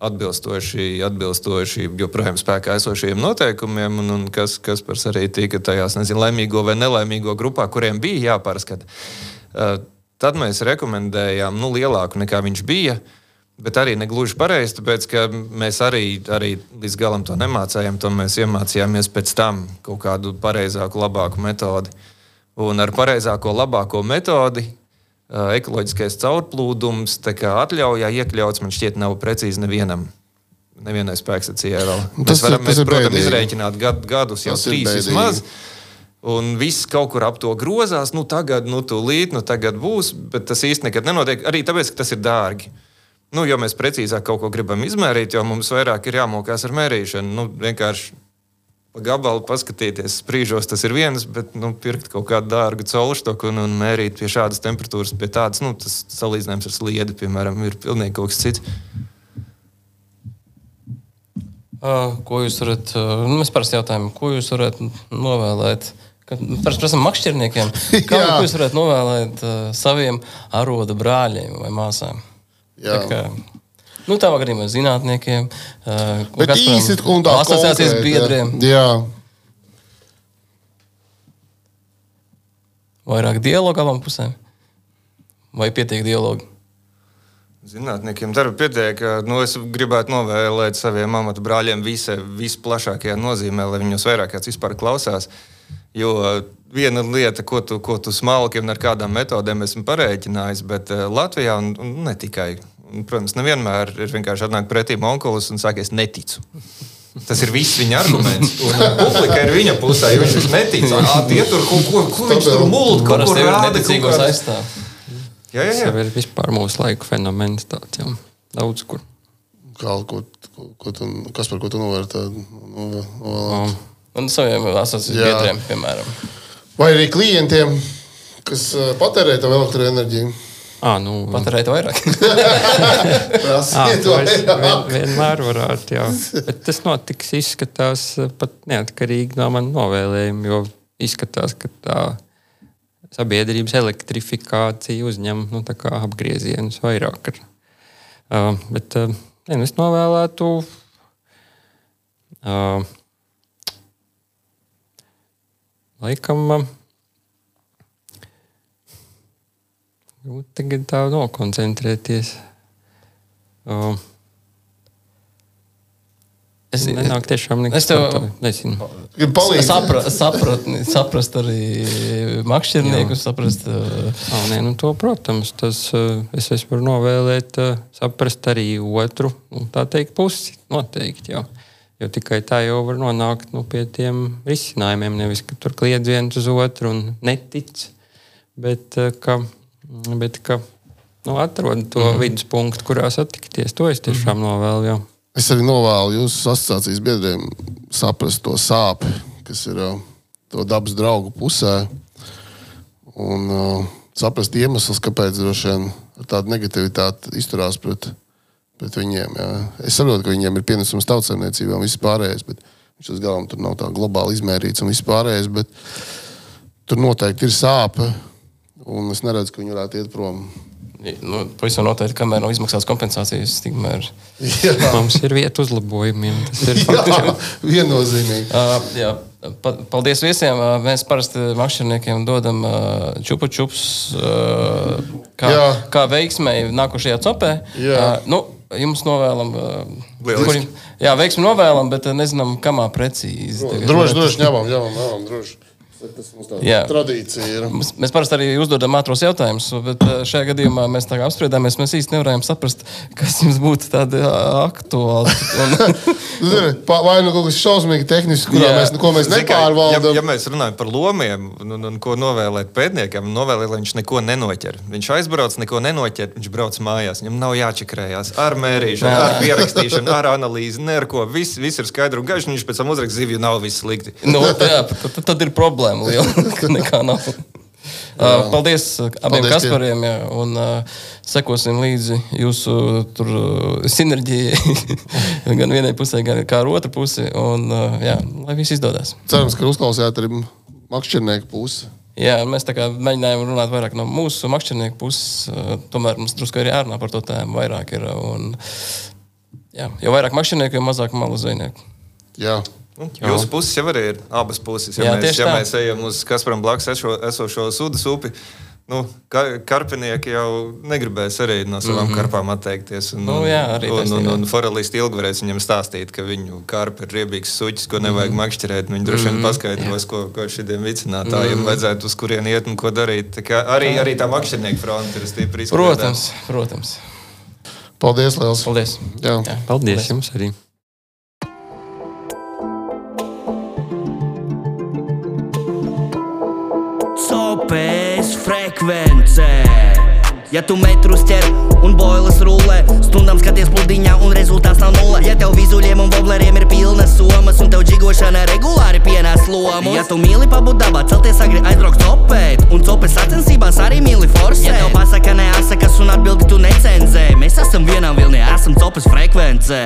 atbilstoši, atbilstoši joprojām spēkā esošajiem noteikumiem, un, un kas, kas par arī tika tajās nezinu, laimīgo vai nelaimīgo grupā, kuriem bija jāpārskata. Uh, tad mēs rekomendējām nu, lielāku nekā viņš bija. Bet arī negluži pareizi, tāpēc ka mēs arī, arī līdz galam to nemācījām. To mēs iemācījāmies pēc tam kaut kādu pareizāku, labāku metodi. Un ar pareizāko, labāko metodi ekoloģiskais caurplūdums atļaujā iekļauts, man šķiet, nav precīzi nevienam. Nevienai spēkstacijai vēl. Tas, mēs varam, tas mēs, protams, bēdīgi. izrēķināt gad, gadus, jau tas trīs vismaz. Un viss kaut kur ap to grozās. Nu, tagad, nu, tūlīt, nu, tagad būs, bet tas īsti nekad nenotiek. Arī tāpēc, ka tas ir dārgi. Nu, jo mēs precīzāk kaut ko gribam izmērīt, jo mums vairāk ir jāmokās ar mērīšanu. Nu, vienkārši pa gabalu paskatīties, sprīžos tas ir viens, bet nu, pirkt kaut kādu dārgu caurštoku un, un mērīt pie šādas temperatūras, pie tādas, nu, tas salīdzinājums ar sliedi, piemēram, ir pilnīgi kaut kas cits. Uh, ko jūs varat, uh, mēs parasti jautājam, ko jūs varat novēlēt? Parasti prasām makšķerniekiem, kā jūs varat novēlēt uh, saviem aroda brāļiem vai māsām? Jā. Tā kā, Nu, tā gadījumā zinātniekiem, uh, bet īsi un tā asociācijas biedriem. Jā. Vairāk dialogu abām pusēm? Vai pietiek dialogu? Zinātniekiem darba pietiek. Nu, es gribētu novēlēt saviem amatu brāļiem visai, visplašākajā nozīmē, lai viņus vairāk kāds vispār klausās. Jo viena lieta, ko tu, ko tu smalki un ar kādām metodēm esmu parēķinājis, bet Latvijā un, un ne tikai protams, nevienmēr ir vienkārši atnākt pretī onkulis un saka, es neticu. Tas ir viss viņa arguments. Un publika ir viņa pusē. jo Viņš netic, tie tur kaut ko, ko viņš tur mūlīt, kaut ko rāda. kaut kādas- aizstāv. Jā, jā, Tas jā. jau ir vispār mūsu laiku fenomens. Tāds, jau. Daudz kur. Kā, ko, ko, ko tu, kas par ko tu novērtē? Nu, nu, Um, Un saviem asociācijas Jā. biedriem, piemēram. Vai arī klientiem, kas patērē tavu elektroenerģiju? À, nu, Patērēt vairāk. À, Prasiet to es vairāk. vien, vienmēr varētu, jā. Bet tas notiks, izskatās eh, pat neatkarīgi no manas novēlējuma, jo izskatās, ka tā sabiedrības elektrifikācija uzņem nu, tā kā apgriezienus vairāk. Ar, uh, bet uh, ne, nu, es novēlētu. Uh, laikam. Uh, Grūti tagad tā nokoncentrēties. Uh, Es, Nenāk tiešām nekas nezinu. Gribu palīdzēt. Sapra, sapratni, saprast arī makšķerniekus, saprast. Uh, Oh, nē, nu to, protams, tas es, es varu novēlēt, saprast arī otru, nu, tā teikt, pusi. Noteikti, jā. Jo tikai tā jau var nonākt nu, pie tiem risinājumiem. Nevis, ka tur kliedz viens uz otru un netic, bet ka, bet, ka nu, atrod to mm. viduspunktu, kurā satikties. To es tiešām mm. novēlu. Jā. Es arī novēlu jūsu asociācijas biedriem saprast to sāpes, kas ir ā, to dabas draugu pusē. Un uh, saprast iemeslus, kāpēc vien ar tādu negativitāti izturās pret, pret viņiem. Jā. Es saprotu, ka viņiem ir pienesums tautsēmniecībā un viss pārējais, bet viņš tas galam tur nav tā globāli izmērīts un viss pārējais. Bet tur noteikti ir sāpe, un es neredzu, ka viņi varētu iet prom. nu, Pavisam noteikti, kamēr nav izmaksāts kompensācijas, tikmēr. Jā, Mums ir vieta uzlabojumiem. Tas ir jā viennozīmīgi. Uh, jā, pa, paldies viesiem. Uh, mēs parasti makšķerniekiem dodam uh, čupu čups, uh, kā, Jā. kā veiksmēji nākošajā copē. Jā. Nu, jums novēlam. Uh, kurim- jā, veiksmi novēlam, bet uh, nezinām, kamā precīzi. Droši, droši ņemam, ņemam, ņemam droši. Tas mums tāda Jā. tradīcija ir. Mēs, mēs parasti arī uzdodam ātros jautājumus, bet uh, šajā gadījumā mēs tā kā apspriedāmies. Mēs īsti nevarējām saprast, kas jums būtu tādi aktuāli. Un, Zini, pa- Vai nu kaut kas šausmīgi tehnisks, kurā Jā. mēs, ko mēs nepārvaldām. Ja, ja mēs runājam par lomiem, un, un, un ko novēlēt pētniekam, novēlēt, lai viņš neko nenoķer. Viņš aizbrauc, neko nenoķer, viņš brauc mājās. Viņam nav jāčakrējās ar mērīšanu, ar pierakstīšanu, ar analīzi, neko. Viss, viss ir skaidrs un gaišs. Viņš pēc tam uzraksta zivju, nav viss slikti. nu, jā, tad, tad- tad ir problēma liela, ka nekā nav. Uh, paldies uh, abiem Paldies, Kaspariem, jā, un uh, sekosim līdzi jūsu tur, uh, sinerģijai. gan vienai pusē, gan pusi. Un, uh, jā, lai viss izdodas. Cerams, ka uzklausījāt arī makšķernieku pusi. Jā, mēs mēģinājām runāt vairāk no mūsu makšķernieku puses. uh, Tomēr mums drusku arī jārunā par to tēmu. Vairāk ir. Un, jā, jo vairāk makšķernieku, jo mazāk malu zvejnieku. Jā. Nu, Jūsu puses jau arī ir abas puses. Ja, Jā, mēs, ja tā. mēs ejam uz Kasparam blakus eso, esošo sūdas upi, nu, ka, karpinieki jau negribēs arī no savām mm -hmm. karpām atteikties. Un, Nu, jā, arī un, un, un forelisti ilgi varēs viņam stāstīt, ka viņu karpi ir riebīgs suķis, ko nevajag mm -hmm. makšķerēt. Viņi droši vien paskaidros, ko, ko šiem vicinātājiem mm -hmm. vajadzētu uz kurien iet un ko darīt. Tā kā Arī, arī tā makšķernieku fronte ir stipri izpildīta. Protams, protams. Paldies, Liels. Paldies. Jā. Jā, Paldies jums arī! Frekvencē. Ja tu metrus ķer un boilas rullē, stundām skaties pludiņā un rezultāts nav nulle. Ja tev vizuļiem un bobleriem ir pilnas somas un tev džigošana regulāri pienāc lomu. Ja tu mīli pabūt dabā, celties agri aizbraukt copēt un copes sacensībās arī mīli forsēt. Ja tev pasaka neasakas un atbildi tu necenzē, mēs esam vienā vilnī, esam copes frekvencē.